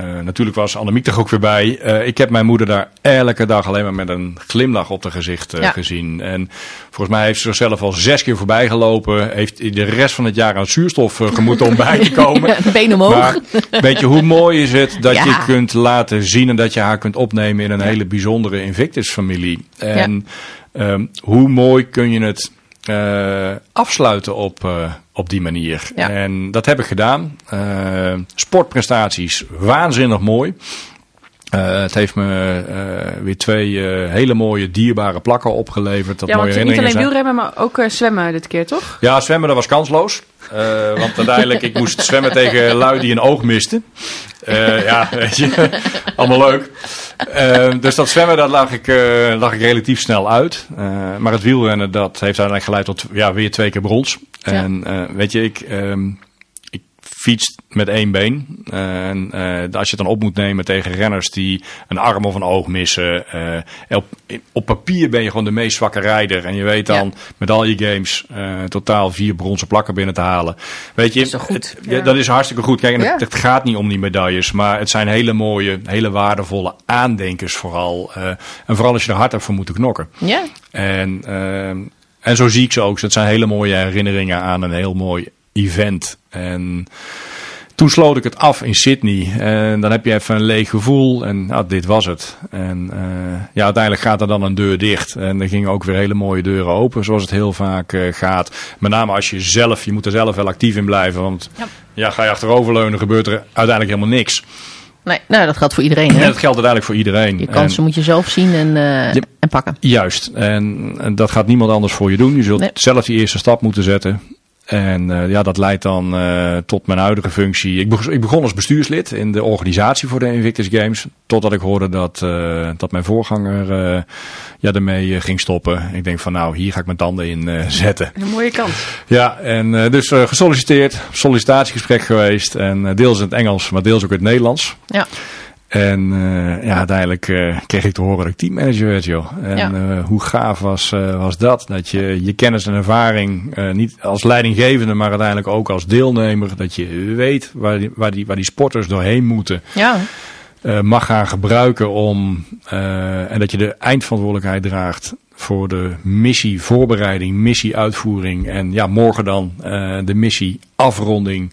Uh, natuurlijk was Annemiek er ook weer bij. ik heb mijn moeder daar elke dag alleen maar met een glimlach op haar gezicht ja. gezien. En volgens mij heeft ze zichzelf al zes keer voorbij gelopen. Heeft de rest van het jaar aan zuurstof gemoeten om bij te (laughs) komen. Been omhoog. Maar weet je, hoe mooi is het dat je kunt laten zien en dat je haar kunt opnemen in een hele bijzondere Invictus familie. En Um, hoe mooi kun je het uh, afsluiten op, uh, op die manier? Ja. En dat heb ik gedaan. Uh, sportprestaties, waanzinnig mooi. Het heeft me weer twee hele mooie dierbare plakken opgeleverd. Dat ja, mooie want niet alleen wielrennen, maar ook zwemmen dit keer, toch? Ja, zwemmen dat was kansloos. want uiteindelijk, ik moest zwemmen tegen lui die een oog misten. ja, weet je, (laughs) allemaal leuk. Dus dat zwemmen, dat lag ik, lag ik relatief snel uit. Maar het wielrennen, dat heeft uiteindelijk geleid tot ja, weer twee keer brons. Ja. En weet je, ik, um, ik fiets met één been. En als je het dan op moet nemen tegen renners die een arm of een oog missen. op, op papier ben je gewoon de meest zwakke rijder. En je weet dan Ja. met al je games totaal vier bronzen plakken binnen te halen. Weet je, Dat is goed? het- ja, dat is hartstikke goed. Kijk, en Ja. het, het gaat niet om die medailles, maar het zijn hele mooie, hele waardevolle aandenkers vooral. Eh, en vooral als je er hard hebt voor moeten knokken. Ja, En, ehm, en zo zie ik ze ook. Het zijn hele mooie herinneringen aan een heel mooi event. En toen sloot ik het af in Sydney. En dan heb je even een leeg gevoel. En nou, dit was het. En eh, ja, uiteindelijk gaat er dan een deur dicht. En er gingen ook weer hele mooie deuren open, zoals het heel vaak eh, gaat. Met name als je zelf, je moet er zelf wel actief in blijven. Want Ja. ja, ga je achteroverleunen, gebeurt er uiteindelijk helemaal niks. nee, nou, dat geldt voor iedereen. En Hè? dat geldt uiteindelijk voor iedereen. Je kansen En- moet je zelf zien en, eh, Ja. en pakken. Juist. En, en dat gaat niemand anders voor je doen. Je zult Nee. zelf die eerste stap moeten zetten. En eh, ja, dat leidt dan eh, tot mijn huidige functie. Ik begon, ik begon als bestuurslid in de organisatie voor de Invictus Games. Totdat ik hoorde dat, eh, dat mijn voorganger ja, ermee ging stoppen. Ik denk van nou, hier ga ik mijn tanden in zetten. Een mooie kans. Ja, en dus gesolliciteerd, sollicitatiegesprek geweest. En deels in het Engels, maar deels ook in het Nederlands. Ja. En eh, ja, uiteindelijk eh, kreeg ik te horen dat ik teammanager werd, joh. En Ja. eh, hoe gaaf was, was dat? Dat je je kennis en ervaring, niet als leidinggevende, maar uiteindelijk ook als deelnemer, dat je weet waar die, waar die, waar die sporters doorheen moeten, Ja, mag gaan gebruiken om, en dat je de eindverantwoordelijkheid draagt voor de missie voorbereiding, missie uitvoering en ja, morgen dan de missie afronding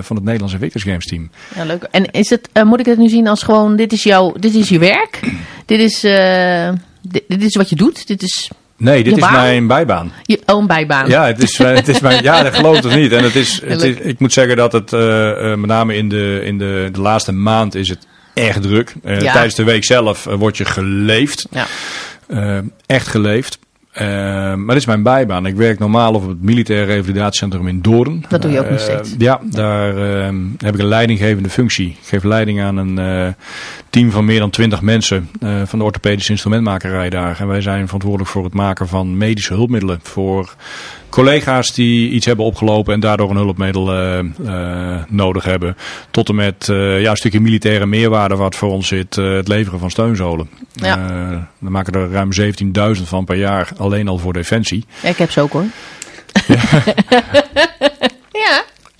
van het Nederlandse Victors Games team. ja, leuk. En is het, eh, moet ik het nu zien als gewoon, dit is, jouw, dit is je werk? (clears throat) Dit is, eh, dit, dit is wat je doet. Dit is Nee, dit Je is baan? mijn bijbaan. je own bijbaan. Ja, het is, eh, het is mijn, ja, dat geloof ik niet. En het is, (laughs) het is, ik moet zeggen dat het eh, eh, met name in, de, in de, de laatste maand is het echt druk. Eh, Ja. Tijdens de week zelf eh, word je geleefd. Ja. Eh, echt geleefd. Eh, maar dit is mijn bijbaan. Ik werk normaal op het Militair Revalidatiecentrum in Doorn. Dat doe je ook nog Eh, steeds. Ja, daar eh, heb ik een leidinggevende functie. Ik geef leiding aan een eh, team van meer dan 20 mensen eh, van de orthopedische instrumentmakerij daar. En wij zijn verantwoordelijk voor het maken van medische hulpmiddelen voor collega's die iets hebben opgelopen en daardoor een hulpmiddel eh, eh, nodig hebben. Tot en met eh, ja, een stukje militaire meerwaarde wat voor ons zit, het leveren van steunzolen. Ja. We maken er ruim 17.000 van per jaar, alleen al voor defensie. Ik heb ze ook hoor. Ja. (laughs)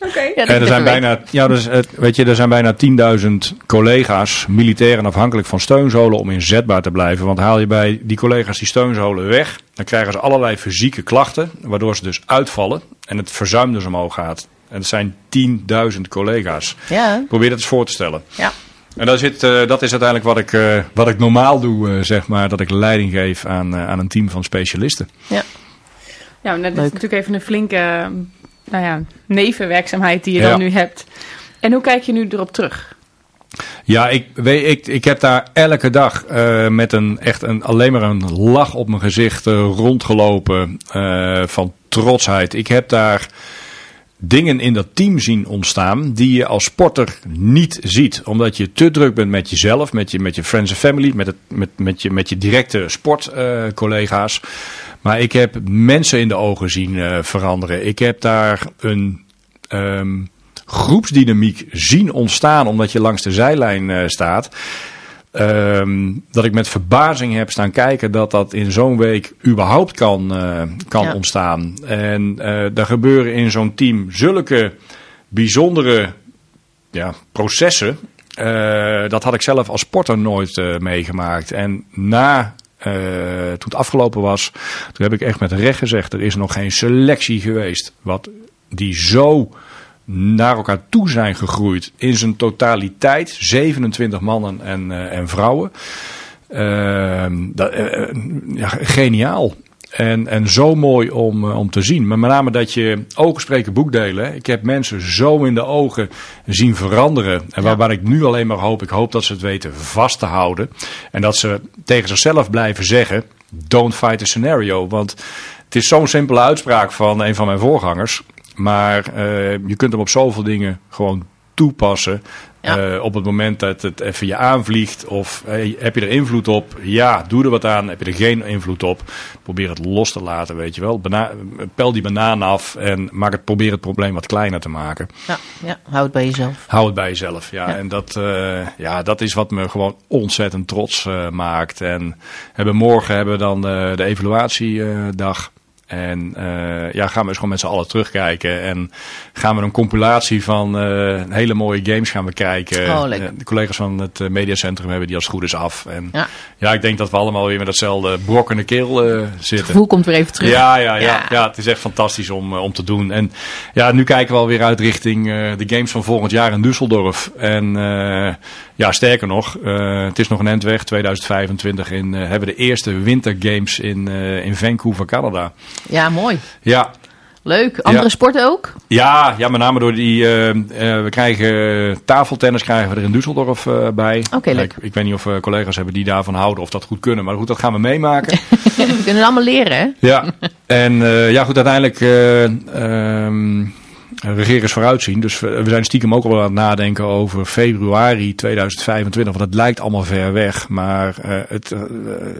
Oké. Ja, dat En er zijn bijna, ja, dus, het- weet je, er zijn bijna 10.000 collega's, militairen afhankelijk van steunzolen, om inzetbaar te blijven. Want haal je bij die collega's die steunzolen weg, dan krijgen ze allerlei fysieke klachten, waardoor ze dus uitvallen en het verzuim dus omhoog gaat. En het zijn 10.000 collega's. Ja, Probeer dat eens voor te stellen. ja. En dat, zit, eh, dat is uiteindelijk wat ik, eh, wat ik normaal doe, eh, zeg maar. Dat ik leiding geef aan, aan een team van specialisten. ja. Ja, dat is natuurlijk even een flinke nou ja, nevenwerkzaamheid die je dan nu hebt. En hoe kijk je nu erop terug? Ja, ik, weet, ik, ik heb daar elke dag eh, met een, echt een, alleen maar een lach op mijn gezicht eh, rondgelopen eh, van trotsheid. Ik heb daar dingen in dat team zien ontstaan die je als sporter niet ziet. Omdat je te druk bent met jezelf, met je, met je friends en family, met, het, met, met, je, met je directe sportcollega's. Maar ik heb mensen in de ogen zien eh, veranderen. Ik heb daar een ehm, groepsdynamiek zien ontstaan omdat je langs de zijlijn eh, staat. Ehm, dat ik met verbazing heb staan kijken dat dat in zo'n week überhaupt kan, eh, kan Ja. ontstaan. En daar gebeuren in zo'n team zulke bijzondere ja, processen. Dat had ik zelf als sporter nooit meegemaakt. En na, eh, toen het afgelopen was, toen heb ik echt met recht gezegd: er is nog geen selectie geweest. Wat die zo naar elkaar toe zijn gegroeid in zijn totaliteit. 27 mannen en, eh, en vrouwen. Ehm, dat, eh, ja, geniaal. En, en zo mooi om, eh, om te zien. Maar met name dat je ogen spreken boekdelen. Ik heb mensen zo in de ogen zien veranderen. En waar, waar ik nu alleen maar hoop. Ik hoop dat ze het weten vast te houden. En dat ze tegen zichzelf blijven zeggen. Don't fight the scenario. Want het is zo'n simpele uitspraak van een van mijn voorgangers. Maar eh, je kunt hem op zoveel dingen gewoon toepassen. Ja. Eh, op het moment dat het even je aanvliegt of eh, heb je er invloed op? Ja, doe er wat aan. Heb je er geen invloed op? Probeer het los te laten, weet je wel. Bana pel die banaan af en maak het, probeer het probleem wat kleiner te maken. Ja, ja, hou het bij jezelf. Hou het bij jezelf. Ja, Ja. en dat, eh, ja, dat is wat me gewoon ontzettend trots maakt. En hebben morgen hebben we dan de evaluatiedag. En eh, ja, gaan we eens gewoon met z'n allen terugkijken. En gaan we een compilatie van eh, hele mooie games gaan we kijken. Oh. Eh, de collega's van het mediacentrum hebben die als het goed is af. En Ja. ja, ik denk dat we allemaal weer met datzelfde brok in de keel eh, Het zitten. gevoel komt weer even terug. Ja, ja, ja, Ja. ja. het is echt fantastisch om, om te doen. En ja, nu kijken we alweer uit richting de games van volgend jaar in Düsseldorf. En ja, sterker nog, het is nog een endweg. 2025 in, hebben we de eerste wintergames in, in Vancouver, Canada. Ja, mooi. Ja, Leuk. Andere Ja. sporten ook? ja, ja, met name door die. eh, eh, we krijgen tafeltennis krijgen we er in Düsseldorf eh, bij. Oké, leuk. Ik, ik weet niet of we collega's hebben die daarvan houden of dat goed kunnen. Maar goed, dat gaan we meemaken. (laughs) We kunnen het allemaal leren, hè? Ja, en eh, ja goed, uiteindelijk eh regeren is vooruitzien. Dus we, we zijn stiekem ook al aan het nadenken over februari 2025. Want het lijkt allemaal ver weg, maar eh, het, eh,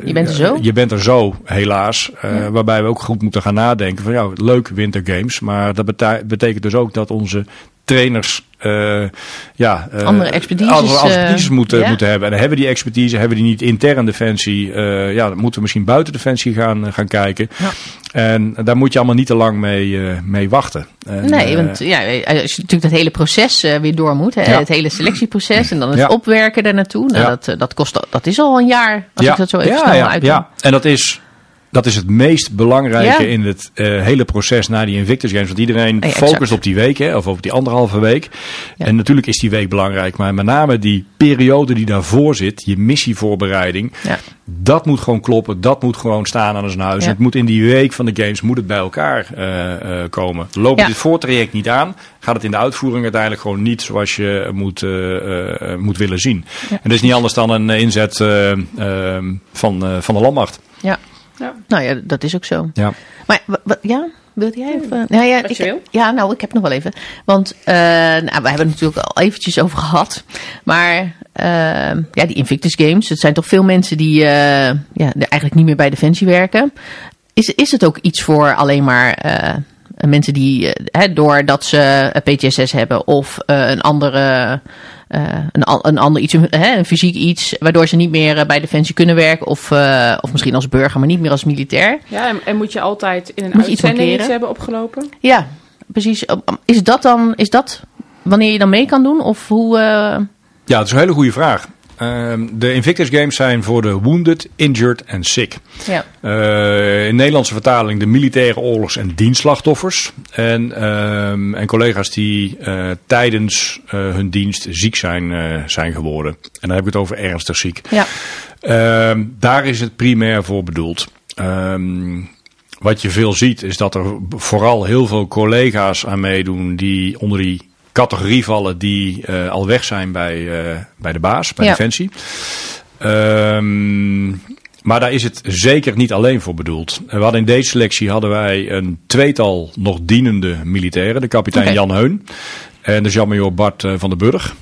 Je bent er zo? Je bent er zo, helaas. Eh, Waarbij we ook goed moeten gaan nadenken van ja, leuk wintergames. Maar dat bete- betekent dus ook dat onze trainers eh, ja, eh, Andere expertises, andere expertises eh, moeten, hebben. En hebben die expertise, hebben die niet intern defensie. ja, dan moeten we misschien buiten defensie gaan, gaan kijken. Ja. En daar moet je allemaal niet te lang mee, mee wachten. En, Nee, want ja, als je natuurlijk dat hele proces weer door moet, hè, Ja. het hele selectieproces en dan het Ja. opwerken daar naartoe, nou, dat, dat kost dat is al een jaar als ik dat zo even snel ja, en dat is dat is het meest belangrijke Ja. in het eh, hele proces na die Invictus Games. Want iedereen focust op die week, hè, of op die anderhalve week. Ja. En natuurlijk is die week belangrijk, maar met name die periode die daarvoor zit, je missievoorbereiding, dat moet gewoon kloppen. Dat moet gewoon staan aan zijn huis. Het moet in die week van de games moet het bij elkaar eh, eh, komen. Loopt Ja. dit voortraject niet aan, gaat het in de uitvoering uiteindelijk gewoon niet zoals je moet, moet willen zien. En dat is niet anders dan een inzet van, van de landmacht. Ja. Ja. Nou ja, dat is ook zo. Ja. Maar ja, wilde jij even? Nou ja, Wat ik, je wil. ja, nou, ik heb nog wel even. Want eh, nou, we hebben het natuurlijk al eventjes over gehad. Maar eh, ja, die Invictus Games, het zijn toch veel mensen die eh, ja, eigenlijk niet meer bij Defensie werken. Is, is het ook iets voor alleen maar eh, mensen die, eh, hè, doordat ze een PTSS hebben of eh, een andere... eh, een, een ander iets, een, hè, een fysiek iets, waardoor ze niet meer eh, bij Defensie kunnen werken. Of, eh, of misschien als burger, maar niet meer als militair. Ja, en, en moet je altijd in een Moet iets uitzending iets markeren? hebben opgelopen? Ja, precies. Is dat dan, is dat wanneer je dan mee kan doen? Of hoe, eh, Ja, dat is een hele goede vraag. Ehm, de Invictus Games zijn voor de wounded, injured en sick. ja. Eh, in Nederlandse vertaling de militaire oorlogs- en dienstslachtoffers. En, ehm, en collega's die eh, tijdens eh, hun dienst ziek zijn, zijn geworden. En dan heb ik het over ernstig ziek. Ja. Ehm, daar is het primair voor bedoeld. Wat je veel ziet is dat er vooral heel veel collega's aan meedoen die onder die categorie vallen die eh, al weg zijn bij, eh, bij de baas, bij Ja. Defensie. Ehm, maar daar is het zeker niet alleen voor bedoeld. We hadden in deze selectie hadden wij een tweetal nog dienende militairen. De kapitein. Jan Heun en de Jean-Major Bart eh, van den Burg.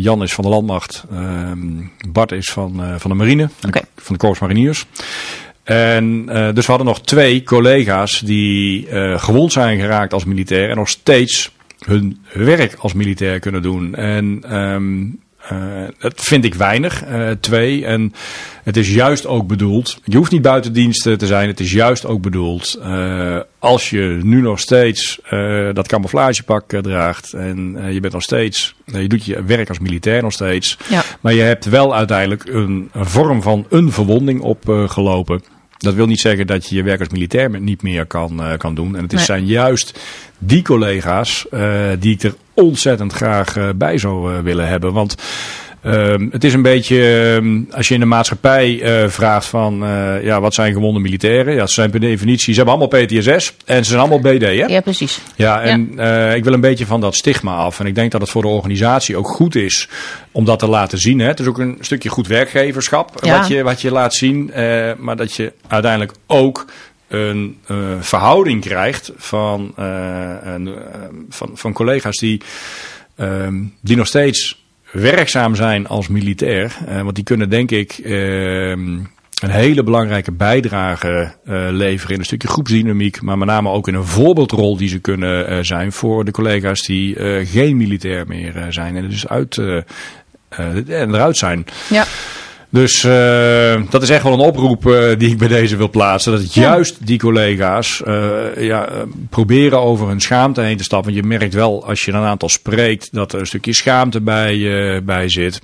Jan is van de landmacht. Ehm, Bart is van, van de marine, van de- Oké. van de Korps Mariniers. En eh, dus we hadden nog twee collega's die gewond zijn geraakt als militair en nog steeds hun werk als militair kunnen doen. En ehm, eh, dat vind ik weinig, eh, twee. En het is juist ook bedoeld, je hoeft niet buiten dienst eh, te zijn, het is juist ook bedoeld eh, als je nu nog steeds dat camouflagepak draagt en je bent nog steeds, je doet je werk als militair nog steeds, Ja. maar je hebt wel uiteindelijk een, een vorm van een verwonding opgelopen. Dat wil niet zeggen dat je je werk als militair niet meer kan, eh, kan doen. En het is, Nee. zijn juist die collega's eh, die ik er ontzettend graag eh, bij zou willen hebben. Want ehm, het is een beetje, ehm, als je in de maatschappij eh, vraagt van, eh, ja, wat zijn gewonde militairen? Ja, ze zijn per definitie, ze hebben allemaal PTSS en ze zijn allemaal BD, hè? ja, precies. Ja, en eh, ik wil een beetje van dat stigma af. En ik denk dat het voor de organisatie ook goed is om dat te laten zien. Hè. Het is ook een stukje goed werkgeverschap Ja. wat, je, wat je laat zien. maar dat je uiteindelijk ook een verhouding krijgt van, een, van, van collega's die, ehm, die nog steeds werkzaam zijn als militair. Eh, want die kunnen denk ik ehm, een hele belangrijke bijdrage eh, leveren in een stukje groepsdynamiek. Maar met name ook in een voorbeeldrol die ze kunnen eh, zijn voor de collega's die eh, geen militair meer eh, zijn. En dus uit, eh, eh, eruit zijn. Ja. Dus eh, dat is echt wel een oproep eh, die ik bij deze wil plaatsen. Dat juist die collega's eh, ja, proberen over hun schaamte heen te stappen. Want je merkt wel als je een aantal spreekt dat er een stukje schaamte bij, bij zit.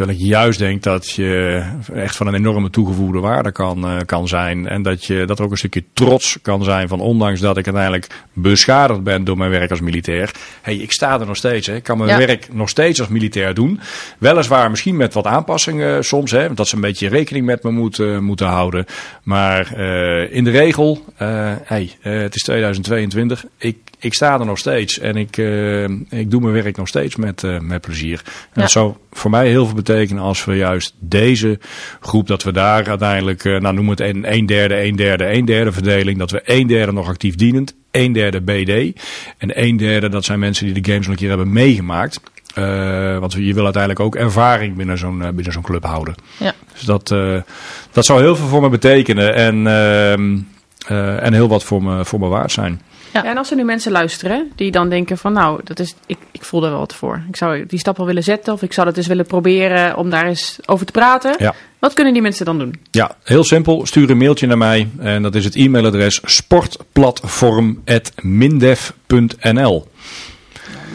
Eh, terwijl ik juist denk dat je echt van een enorme toegevoegde waarde kan, eh, kan zijn. En dat, je, dat er ook een stukje trots kan zijn van ondanks dat ik uiteindelijk beschadigd ben door mijn werk als militair. hey, ik sta er nog steeds. Hè. Ik kan mijn Ja. werk nog steeds als militair doen. Weliswaar misschien met wat aanpassingen soms. Hè, dat ze een beetje rekening met me moeten, moeten houden. Maar eh, in de regel, eh, hey, eh, het is 2022. Ik, ik sta er nog steeds. En ik, eh, ik doe mijn werk nog steeds met, eh, met plezier. En Ja. dat zou voor mij heel veel betekenen als we juist deze groep, dat we daar uiteindelijk, eh, nou noem het een, een derde, een derde, een derde verdeling. Dat we een derde nog actief dienend, een derde BD. En een derde, dat zijn mensen die de games al een keer hebben meegemaakt. Eh, want je wil uiteindelijk ook ervaring binnen zo'n eh, binnen zo'n club houden. Ja. Dus dat, dat zou heel veel voor me betekenen. En, ehm, eh, en heel wat voor me, voor me waard zijn. Ja, en als er nu mensen luisteren die dan denken van nou, dat is, ik, ik voel er wel wat voor. Ik zou die stap wel willen zetten of ik zou dat eens willen proberen om daar eens over te praten. Ja. Wat kunnen die mensen dan doen? Ja, heel simpel. Stuur een mailtje naar mij. En dat is het e-mailadres sportplatform.mindef.nl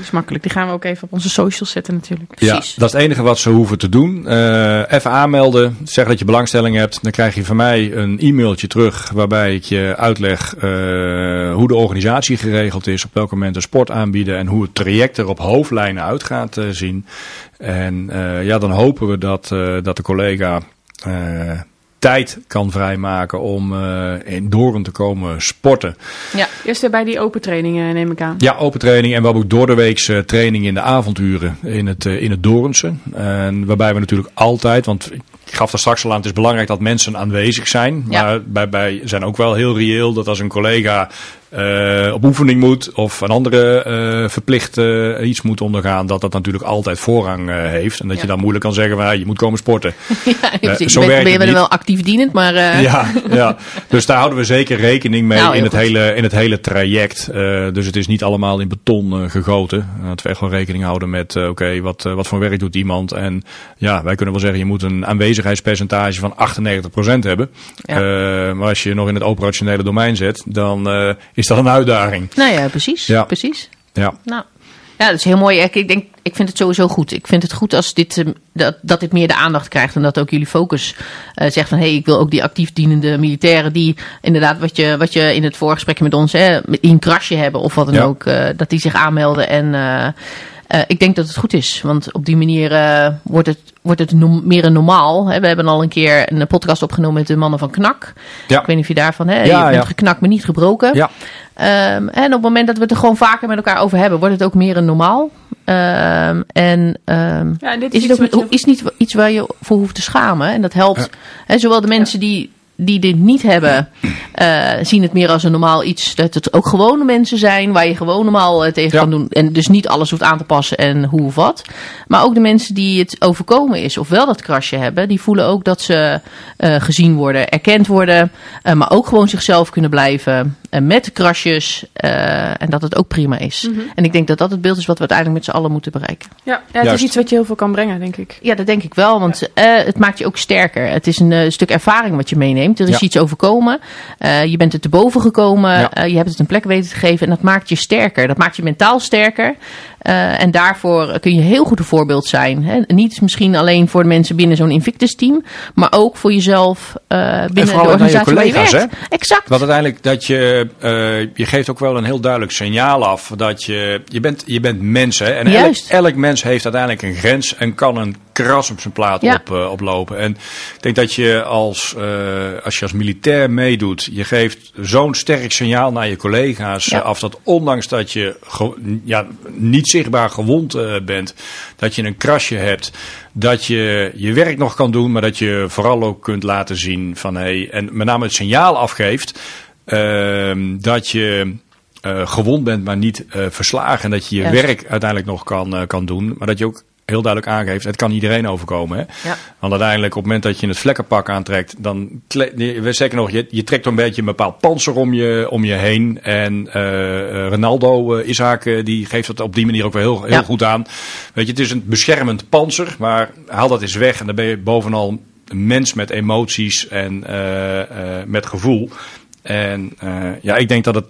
is makkelijk. Die gaan we ook even op onze socials zetten natuurlijk. Ja, Precies. dat is het enige wat ze hoeven te doen. Eh, even aanmelden, zeg dat je belangstelling hebt. Dan krijg je van mij een e-mailtje terug waarbij ik je uitleg eh, hoe de organisatie geregeld is, op welk moment de sport aanbieden en hoe het traject er op hoofdlijnen uit gaat eh, zien. En eh, ja, dan hopen we dat, eh, dat de collega eh, tijd kan vrijmaken om eh, in Doorn te komen sporten. Ja. Eerst bij die open trainingen neem ik aan. Ja, open training. En we hebben ook door de weekse training in de avonduren in het, eh, in het Doornse. En waarbij we natuurlijk altijd, want ik gaf daar straks al aan, het is belangrijk dat mensen aanwezig zijn. Ja. Maar wij, wij zijn ook wel heel reëel dat als een collega eh, op oefening moet of een andere eh, verplicht eh, iets moet ondergaan, dat dat natuurlijk altijd voorrang eh, heeft. En dat je dan moeilijk kan zeggen, van, je moet komen sporten. (laughs) Ja, precies. zo ben, ben je wel actief dienend, maar eh, Ja, (laughs) ja, dus daar houden we zeker rekening mee Nou, in, het goed. hele, in het hele traject. Eh, dus het is niet allemaal in beton gegoten. En Dat we echt wel rekening houden met, eh, oké, wat, wat voor werk doet iemand? En ja, wij kunnen wel zeggen, je moet een aanwezigheidspercentage van 98% hebben. Ja. Eh, maar als je nog in het operationele domein zit, dan eh, is dat een uitdaging. nou ja, precies. Ja. precies. Ja, Nou, ja, dat is heel mooi. Ik, denk, ik vind het sowieso goed. Ik vind het goed als dit, eh, dat, dat dit meer de aandacht krijgt. En dat ook jullie focus eh, zegt van... hé, hey, ik wil ook die actief dienende militairen... die inderdaad, wat je, wat je in het voorgesprek met ons... Hè, die een krasje hebben of wat dan Ja. ook... eh, dat die zich aanmelden. En eh, eh, ik denk dat het goed is. Want op die manier eh, wordt het, wordt het no- meer een normaal. Hè. We hebben al een keer een podcast opgenomen met de mannen van KNAK. Ja. Ik weet niet of je daarvan... Hè, Ja, je bent ja. geknakt, maar niet gebroken. ja. Ehm, en op het moment dat we het er gewoon vaker met elkaar over hebben, wordt het ook meer een normaal. Ehm, en ehm, Ja, en dit is is het iets ook wat je- is niet iets waar je voor hoeft te schamen. En dat helpt. Hè, zowel de mensen die, die dit niet hebben, eh, zien het meer als een normaal iets. Dat het ook gewone mensen zijn waar je gewoon normaal eh, tegen Ja. kan doen. En dus niet alles hoeft aan te passen en hoe of wat. Maar ook de mensen die het overkomen is, of wel dat krasje hebben, die voelen ook dat ze eh, gezien worden, erkend worden. maar ook gewoon zichzelf kunnen blijven. Eh, met krasjes. eh, en dat het ook prima is. Mhm. En ik denk dat dat het beeld is wat we uiteindelijk met z'n allen moeten bereiken. Ja, ja het Juist. is iets wat je heel veel kan brengen, denk ik. Ja, dat denk ik wel, want eh, het maakt je ook sterker. Het is een stuk ervaring wat je meeneemt. Er is Ja. iets overkomen. Eh, je bent er te boven gekomen. Ja. Eh, je hebt het een plek weten te geven. En dat maakt je sterker. Dat maakt je mentaal sterker. Eh, en daarvoor kun je heel goed een voorbeeld zijn. Hè? Niet misschien alleen voor de mensen binnen zo'n Invictus team. Maar ook voor jezelf eh, binnen de naar je organisatie waar je collega's, werkt. Exact. Want uiteindelijk dat je, eh, je geeft ook wel een heel duidelijk signaal af dat je, je bent, je bent mens hè. En elk, elk mens heeft uiteindelijk een grens en kan een kras op zijn plaat Ja. op, eh, oplopen. En ik denk dat je als, eh, als je als militair meedoet, je geeft zo'n sterk signaal naar je collega's Ja. af dat ondanks dat je ja, niet zichtbaar gewond eh, bent, dat je een krasje hebt, dat je je werk nog kan doen, maar dat je vooral ook kunt laten zien van hey, en met name het signaal afgeeft ehm, dat je gewond bent, maar niet verslagen. En dat je je werk uiteindelijk nog kan, kan doen, maar dat je ook heel duidelijk aangeeft, het kan iedereen overkomen. Hè? Ja. Want uiteindelijk op het moment dat je het vlekkenpak aantrekt, dan zeggen nog, je, je trekt een beetje een bepaald panzer om je, om je heen. En eh, Ronaldo, eh, Isaac, eh, die geeft dat op die manier ook wel heel, heel Ja. goed aan. Weet je, het is een beschermend panzer, maar haal dat eens weg en dan ben je bovenal een mens met emoties en met gevoel. En ja, ik denk dat het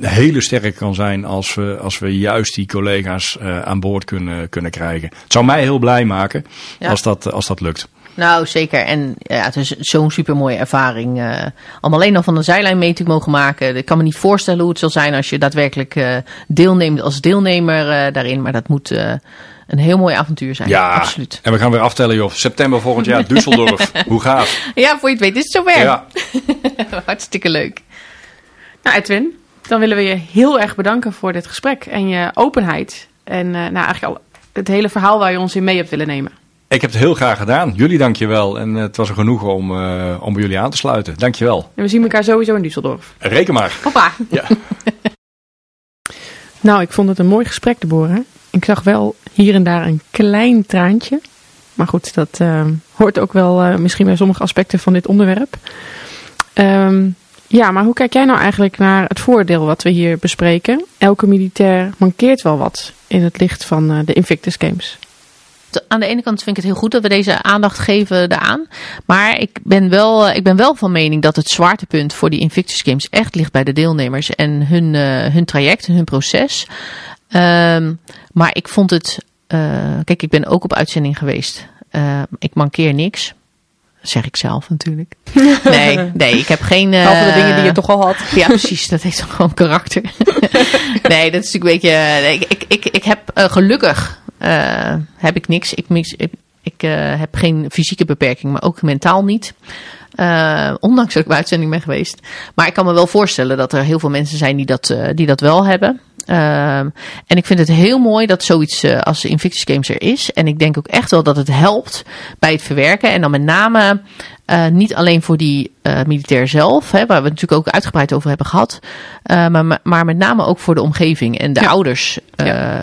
hele sterk kan zijn als we, als we juist die collega's eh, aan boord kunnen, kunnen krijgen. Het zou mij heel blij maken Ja. als, dat, als dat lukt. Nou, zeker. En ja, het is zo'n supermooie ervaring. eh om alleen al van de zijlijn mee te mogen maken. Ik kan me niet voorstellen hoe het zal zijn als je daadwerkelijk eh, deelneemt als deelnemer eh, daarin. Maar dat moet eh, een heel mooi avontuur zijn. Ja, Absoluut. en we gaan weer aftellen, joh. September volgend jaar, Düsseldorf. (laughs) Hoe gaaf. Ja, voor je het weet is het zover. Ja, (laughs) Hartstikke leuk. Nou, Edwin, dan willen we je heel erg bedanken voor dit gesprek en je openheid. En eh, nou, eigenlijk al het hele verhaal waar je ons in mee hebt willen nemen. ik heb het heel graag gedaan. Jullie dankjewel. En eh, het was een genoegen om, eh, om bij jullie aan te sluiten. Dankjewel. En we zien elkaar sowieso in Düsseldorf. Reken maar. Hoppa. Ja. (laughs) Nou, ik vond het een mooi gesprek, Deborah. Ik zag wel hier en daar een klein traantje. Maar goed, dat hoort ook wel misschien bij sommige aspecten van dit onderwerp. Ehm, ja, maar hoe kijk jij nou eigenlijk naar het voordeel wat we hier bespreken? Elke militair mankeert wel wat in het licht van eh, de Invictus Games. Aan de ene kant vind ik het heel goed dat we deze aandacht geven daaraan. Maar ik ben wel, eh, ik ben wel van mening dat het zwaartepunt voor die Invictus Games echt ligt bij de deelnemers en hun, eh, hun traject, hun proces. Ehm, maar ik vond het. kijk, ik ben ook op uitzending geweest. Eh, ik mankeer niks. Zeg ik zelf natuurlijk. (laughs) Nee, nee ik heb geen. eh, de dingen die je toch al had. (laughs) Ja, precies. Dat heeft dan gewoon karakter. (laughs) nee, dat is natuurlijk een beetje. nee, ik, ik, ik, ik heb eh, gelukkig eh, heb ik niks. Ik, mis, ik, ik eh, heb geen fysieke beperking, maar ook mentaal niet. Eh, ondanks dat ik bij uitzending ben geweest. Maar ik kan me wel voorstellen dat er heel veel mensen zijn die dat, eh, die dat wel hebben. Ehm, en ik vind het heel mooi dat zoiets eh, als Invictus Games er is. En ik denk ook echt wel dat het helpt bij het verwerken. En dan met name eh, niet alleen voor die eh, militair zelf, hè, waar we het natuurlijk ook uitgebreid over hebben gehad. eh, maar, maar met name ook voor de omgeving en de Ja. ouders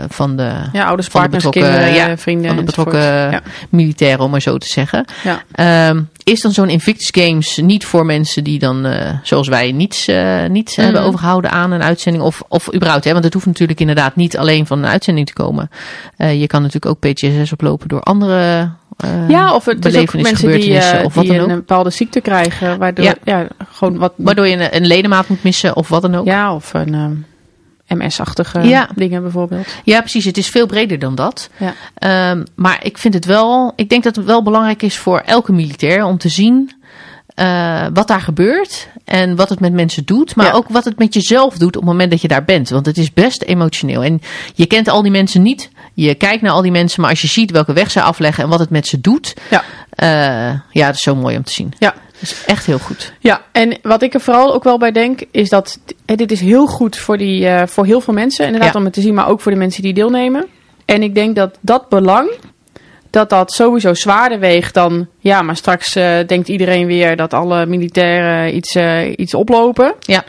van de, Ja, ouders, van de partners, betrokken, kinderen, ja, vrienden. van de betrokken militairen, om maar zo te zeggen. Ehm, is dan zo'n Invictus Games niet voor mensen die dan, zoals wij, niets, niets Mhm. hebben overgehouden aan een uitzending? Of, of überhaupt, hè? want het hoeft natuurlijk inderdaad niet alleen van een uitzending te komen. Je kan natuurlijk ook PTSS oplopen door andere eh, Ja, of het is ook mensen die, eh, of wat die dan ook. een bepaalde ziekte krijgen, waardoor Ja. ja. gewoon wat Waardoor je een, een ledemaat moet missen of wat dan ook. ja of een ehm, MS-achtige Ja. dingen bijvoorbeeld. Ja, precies. Het is veel breder dan dat. Ja. Ehm, maar ik vind het wel, ik denk dat het wel belangrijk is voor elke militair om te zien eh, wat daar gebeurt en wat het met mensen doet, maar Ja. ook wat het met jezelf doet op het moment dat je daar bent. Want het is best emotioneel. En je kent al die mensen niet, je kijkt naar al die mensen, maar als je ziet welke weg zij afleggen en wat het met ze doet, Ja. eh, ja, dat is zo mooi om te zien. Ja. Dat is echt heel goed. Ja, en wat ik er vooral ook wel bij denk, is dat dit is heel goed voor, die, eh, voor heel veel mensen. Inderdaad, Ja. om het te zien, maar ook voor de mensen die deelnemen. En ik denk dat dat belang, dat dat sowieso zwaarder weegt dan... Ja, maar straks eh, denkt iedereen weer dat alle militairen iets, eh, iets oplopen. Ja.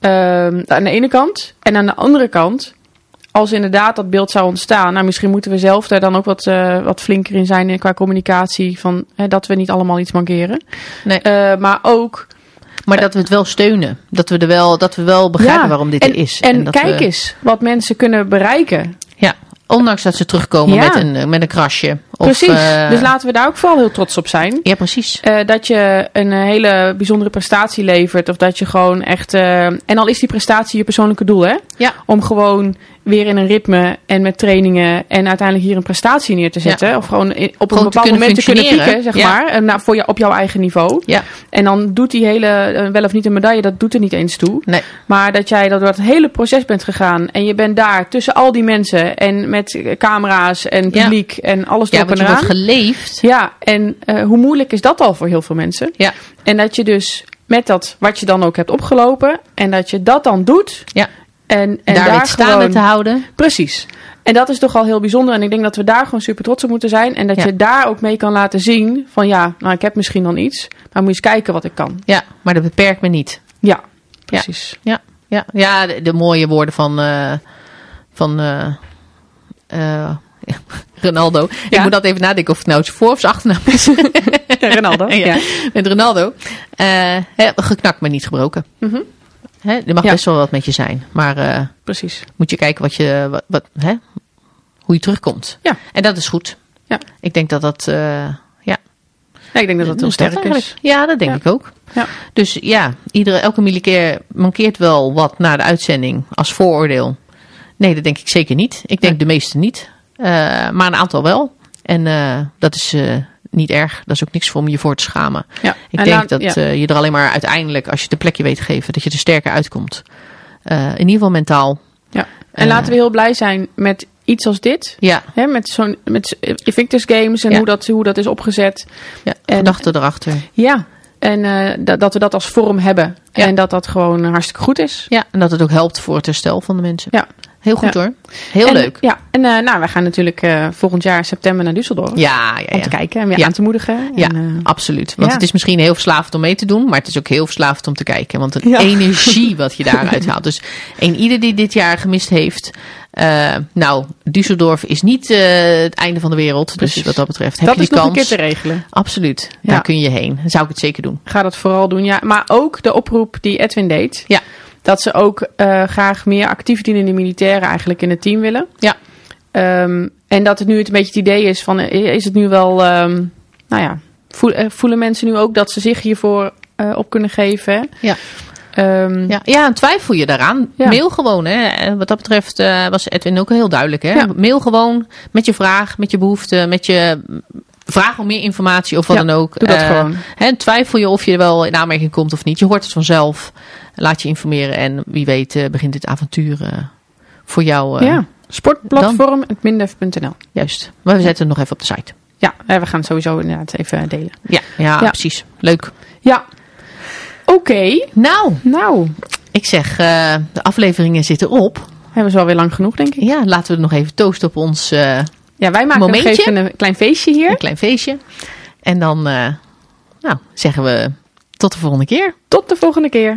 Ehm, aan de ene kant. En aan de andere kant, als inderdaad dat beeld zou ontstaan... Nou, misschien moeten we zelf daar dan ook wat, eh, wat flinker in zijn qua communicatie... Van, hè, dat we niet allemaal iets mankeren. Nee. Maar ook... Maar dat we het wel steunen. Dat we, er wel, dat we wel begrijpen Ja, waarom dit en, er is. En, dat kijk we- eens wat mensen kunnen bereiken. Ja, ondanks dat ze terugkomen Ja. met, een, met een krasje. Of, precies. eh, dus laten we daar ook vooral heel trots op zijn. Ja, precies. Eh, dat je een eh, hele bijzondere prestatie levert. Of dat je gewoon echt. en al is die prestatie je persoonlijke doel, hè? Ja. Om gewoon weer in een ritme en met trainingen. en uiteindelijk hier een prestatie neer te zetten. Of gewoon in- op Gewoon een bepaald moment te kunnen pieken, zeg Ja. maar. En nou, voor je, op jouw eigen niveau. Ja. En dan doet die hele. wel of niet een medaille, dat doet er niet eens toe. Nee. Maar dat jij dat door het hele proces bent gegaan. En je bent daar tussen al die mensen. En met camera's en publiek en alles want je wordt geleefd. Ja, en eh, hoe moeilijk is dat al voor heel veel mensen? Ja. En dat je dus met dat wat je dan ook hebt opgelopen. En dat je dat dan doet. Ja. En, en daar, daar, weer staande te houden. Precies. En dat is toch al heel bijzonder. En ik denk dat we daar gewoon super trots op moeten zijn. En dat Ja. je daar ook mee kan laten zien. Van ja, nou ik heb misschien dan iets. Maar moet je eens kijken wat ik kan. Ja, maar dat beperkt me niet. Ja, precies. Ja, ja. ja de, de mooie woorden van, eh, van eh, ja, (laughs) Ronaldo. Ik moet dat even nadenken of het nou zijn voor- of zijn achternaam is. (laughs) (laughs) Ja, Ronaldo. ja. Met Ronaldo. Eh, geknakt, maar niet gebroken. Mhm. Hè, er mag best wel wat met je zijn. Maar eh, Precies. moet je kijken wat je, wat, wat, hè, hoe je terugkomt. Ja. En dat is goed. Ja. Ik denk dat dat, eh, ja. Ik denk dat dat heel sterk is. Ja, dat denk Ja. ik ook. Ja. Dus ja, iedere, elke militair mankeert wel wat na de uitzending als vooroordeel. Nee, dat denk ik zeker niet. Ik denk Nee. de meeste niet. Eh, maar een aantal wel. En eh, dat is eh, niet erg. Dat is ook niks voor om je voor te schamen. Ja. Ik En denk dat ja. je er alleen maar uiteindelijk, als je de plekje weet te geven, dat je er sterker uitkomt. In ieder geval mentaal. Ja. En laten we heel blij zijn met iets als dit. Ja, Hè, met zo'n met Invictus Games en Ja. hoe, dat, hoe dat is opgezet. ja En- gedachten erachter. Ja. En dat, dat we dat als vorm hebben. Ja. En dat dat gewoon hartstikke goed is. Ja, en dat het ook helpt voor het herstel van de mensen. Ja. Heel goed Ja. hoor. Heel En, leuk. Ja, en eh, nou, we gaan natuurlijk eh, volgend jaar september naar Düsseldorf. Ja, ja, Om te kijken en weer aan te moedigen. Ja, En, eh, absoluut. Want het is misschien heel verslavend om mee te doen, maar het is ook heel verslavend om te kijken. Want de energie (laughs) wat je daaruit haalt. Dus een ieder die dit jaar gemist heeft, eh, nou, Düsseldorf is niet het einde van de wereld. Dus wat dat betreft heb dat je is die nog kans. een keer te regelen. Absoluut, Ja. daar kun je heen. Dan zou ik het zeker doen. Ga dat vooral doen. Ja, maar ook de oproep die Edwin deed. Ja. Dat ze ook eh, graag meer actief dienende militairen eigenlijk in het team willen. Ja. Ehm, en dat het nu het een beetje het idee is van, eh, is het nu wel, ehm, nou ja, eh, voelen mensen nu ook dat ze zich hiervoor op kunnen geven? hè? Ja. Ehm, Ja, ja, en twijfel je daaraan? Ja. Mail gewoon. Hè. En Wat dat betreft was Edwin ook heel duidelijk. Hè. Ja. Mail gewoon met je vraag, met je behoefte, met je vraag om meer informatie of wat Ja, dan ook. doe dat gewoon. Hè, twijfel je of je er wel in aanmerking komt of niet. Je hoort het vanzelf. Laat je informeren en wie weet eh, begint dit avontuur eh, voor jou. eh, ja. Sportplatform.mindef.nl Juist. Maar we zetten het nog even op de site. Ja, we gaan het sowieso inderdaad even delen. Ja, ja, Ja. precies. Leuk. Ja. Oké. Nou, Nou, ik zeg, de afleveringen zitten op. hebben zo alweer lang genoeg, denk ik. Ja, laten we nog even toosten op ons eh, Ja, wij maken Momentje. nog even een klein feestje hier. een klein feestje. En dan nou, zeggen we tot de volgende keer. Tot de volgende keer.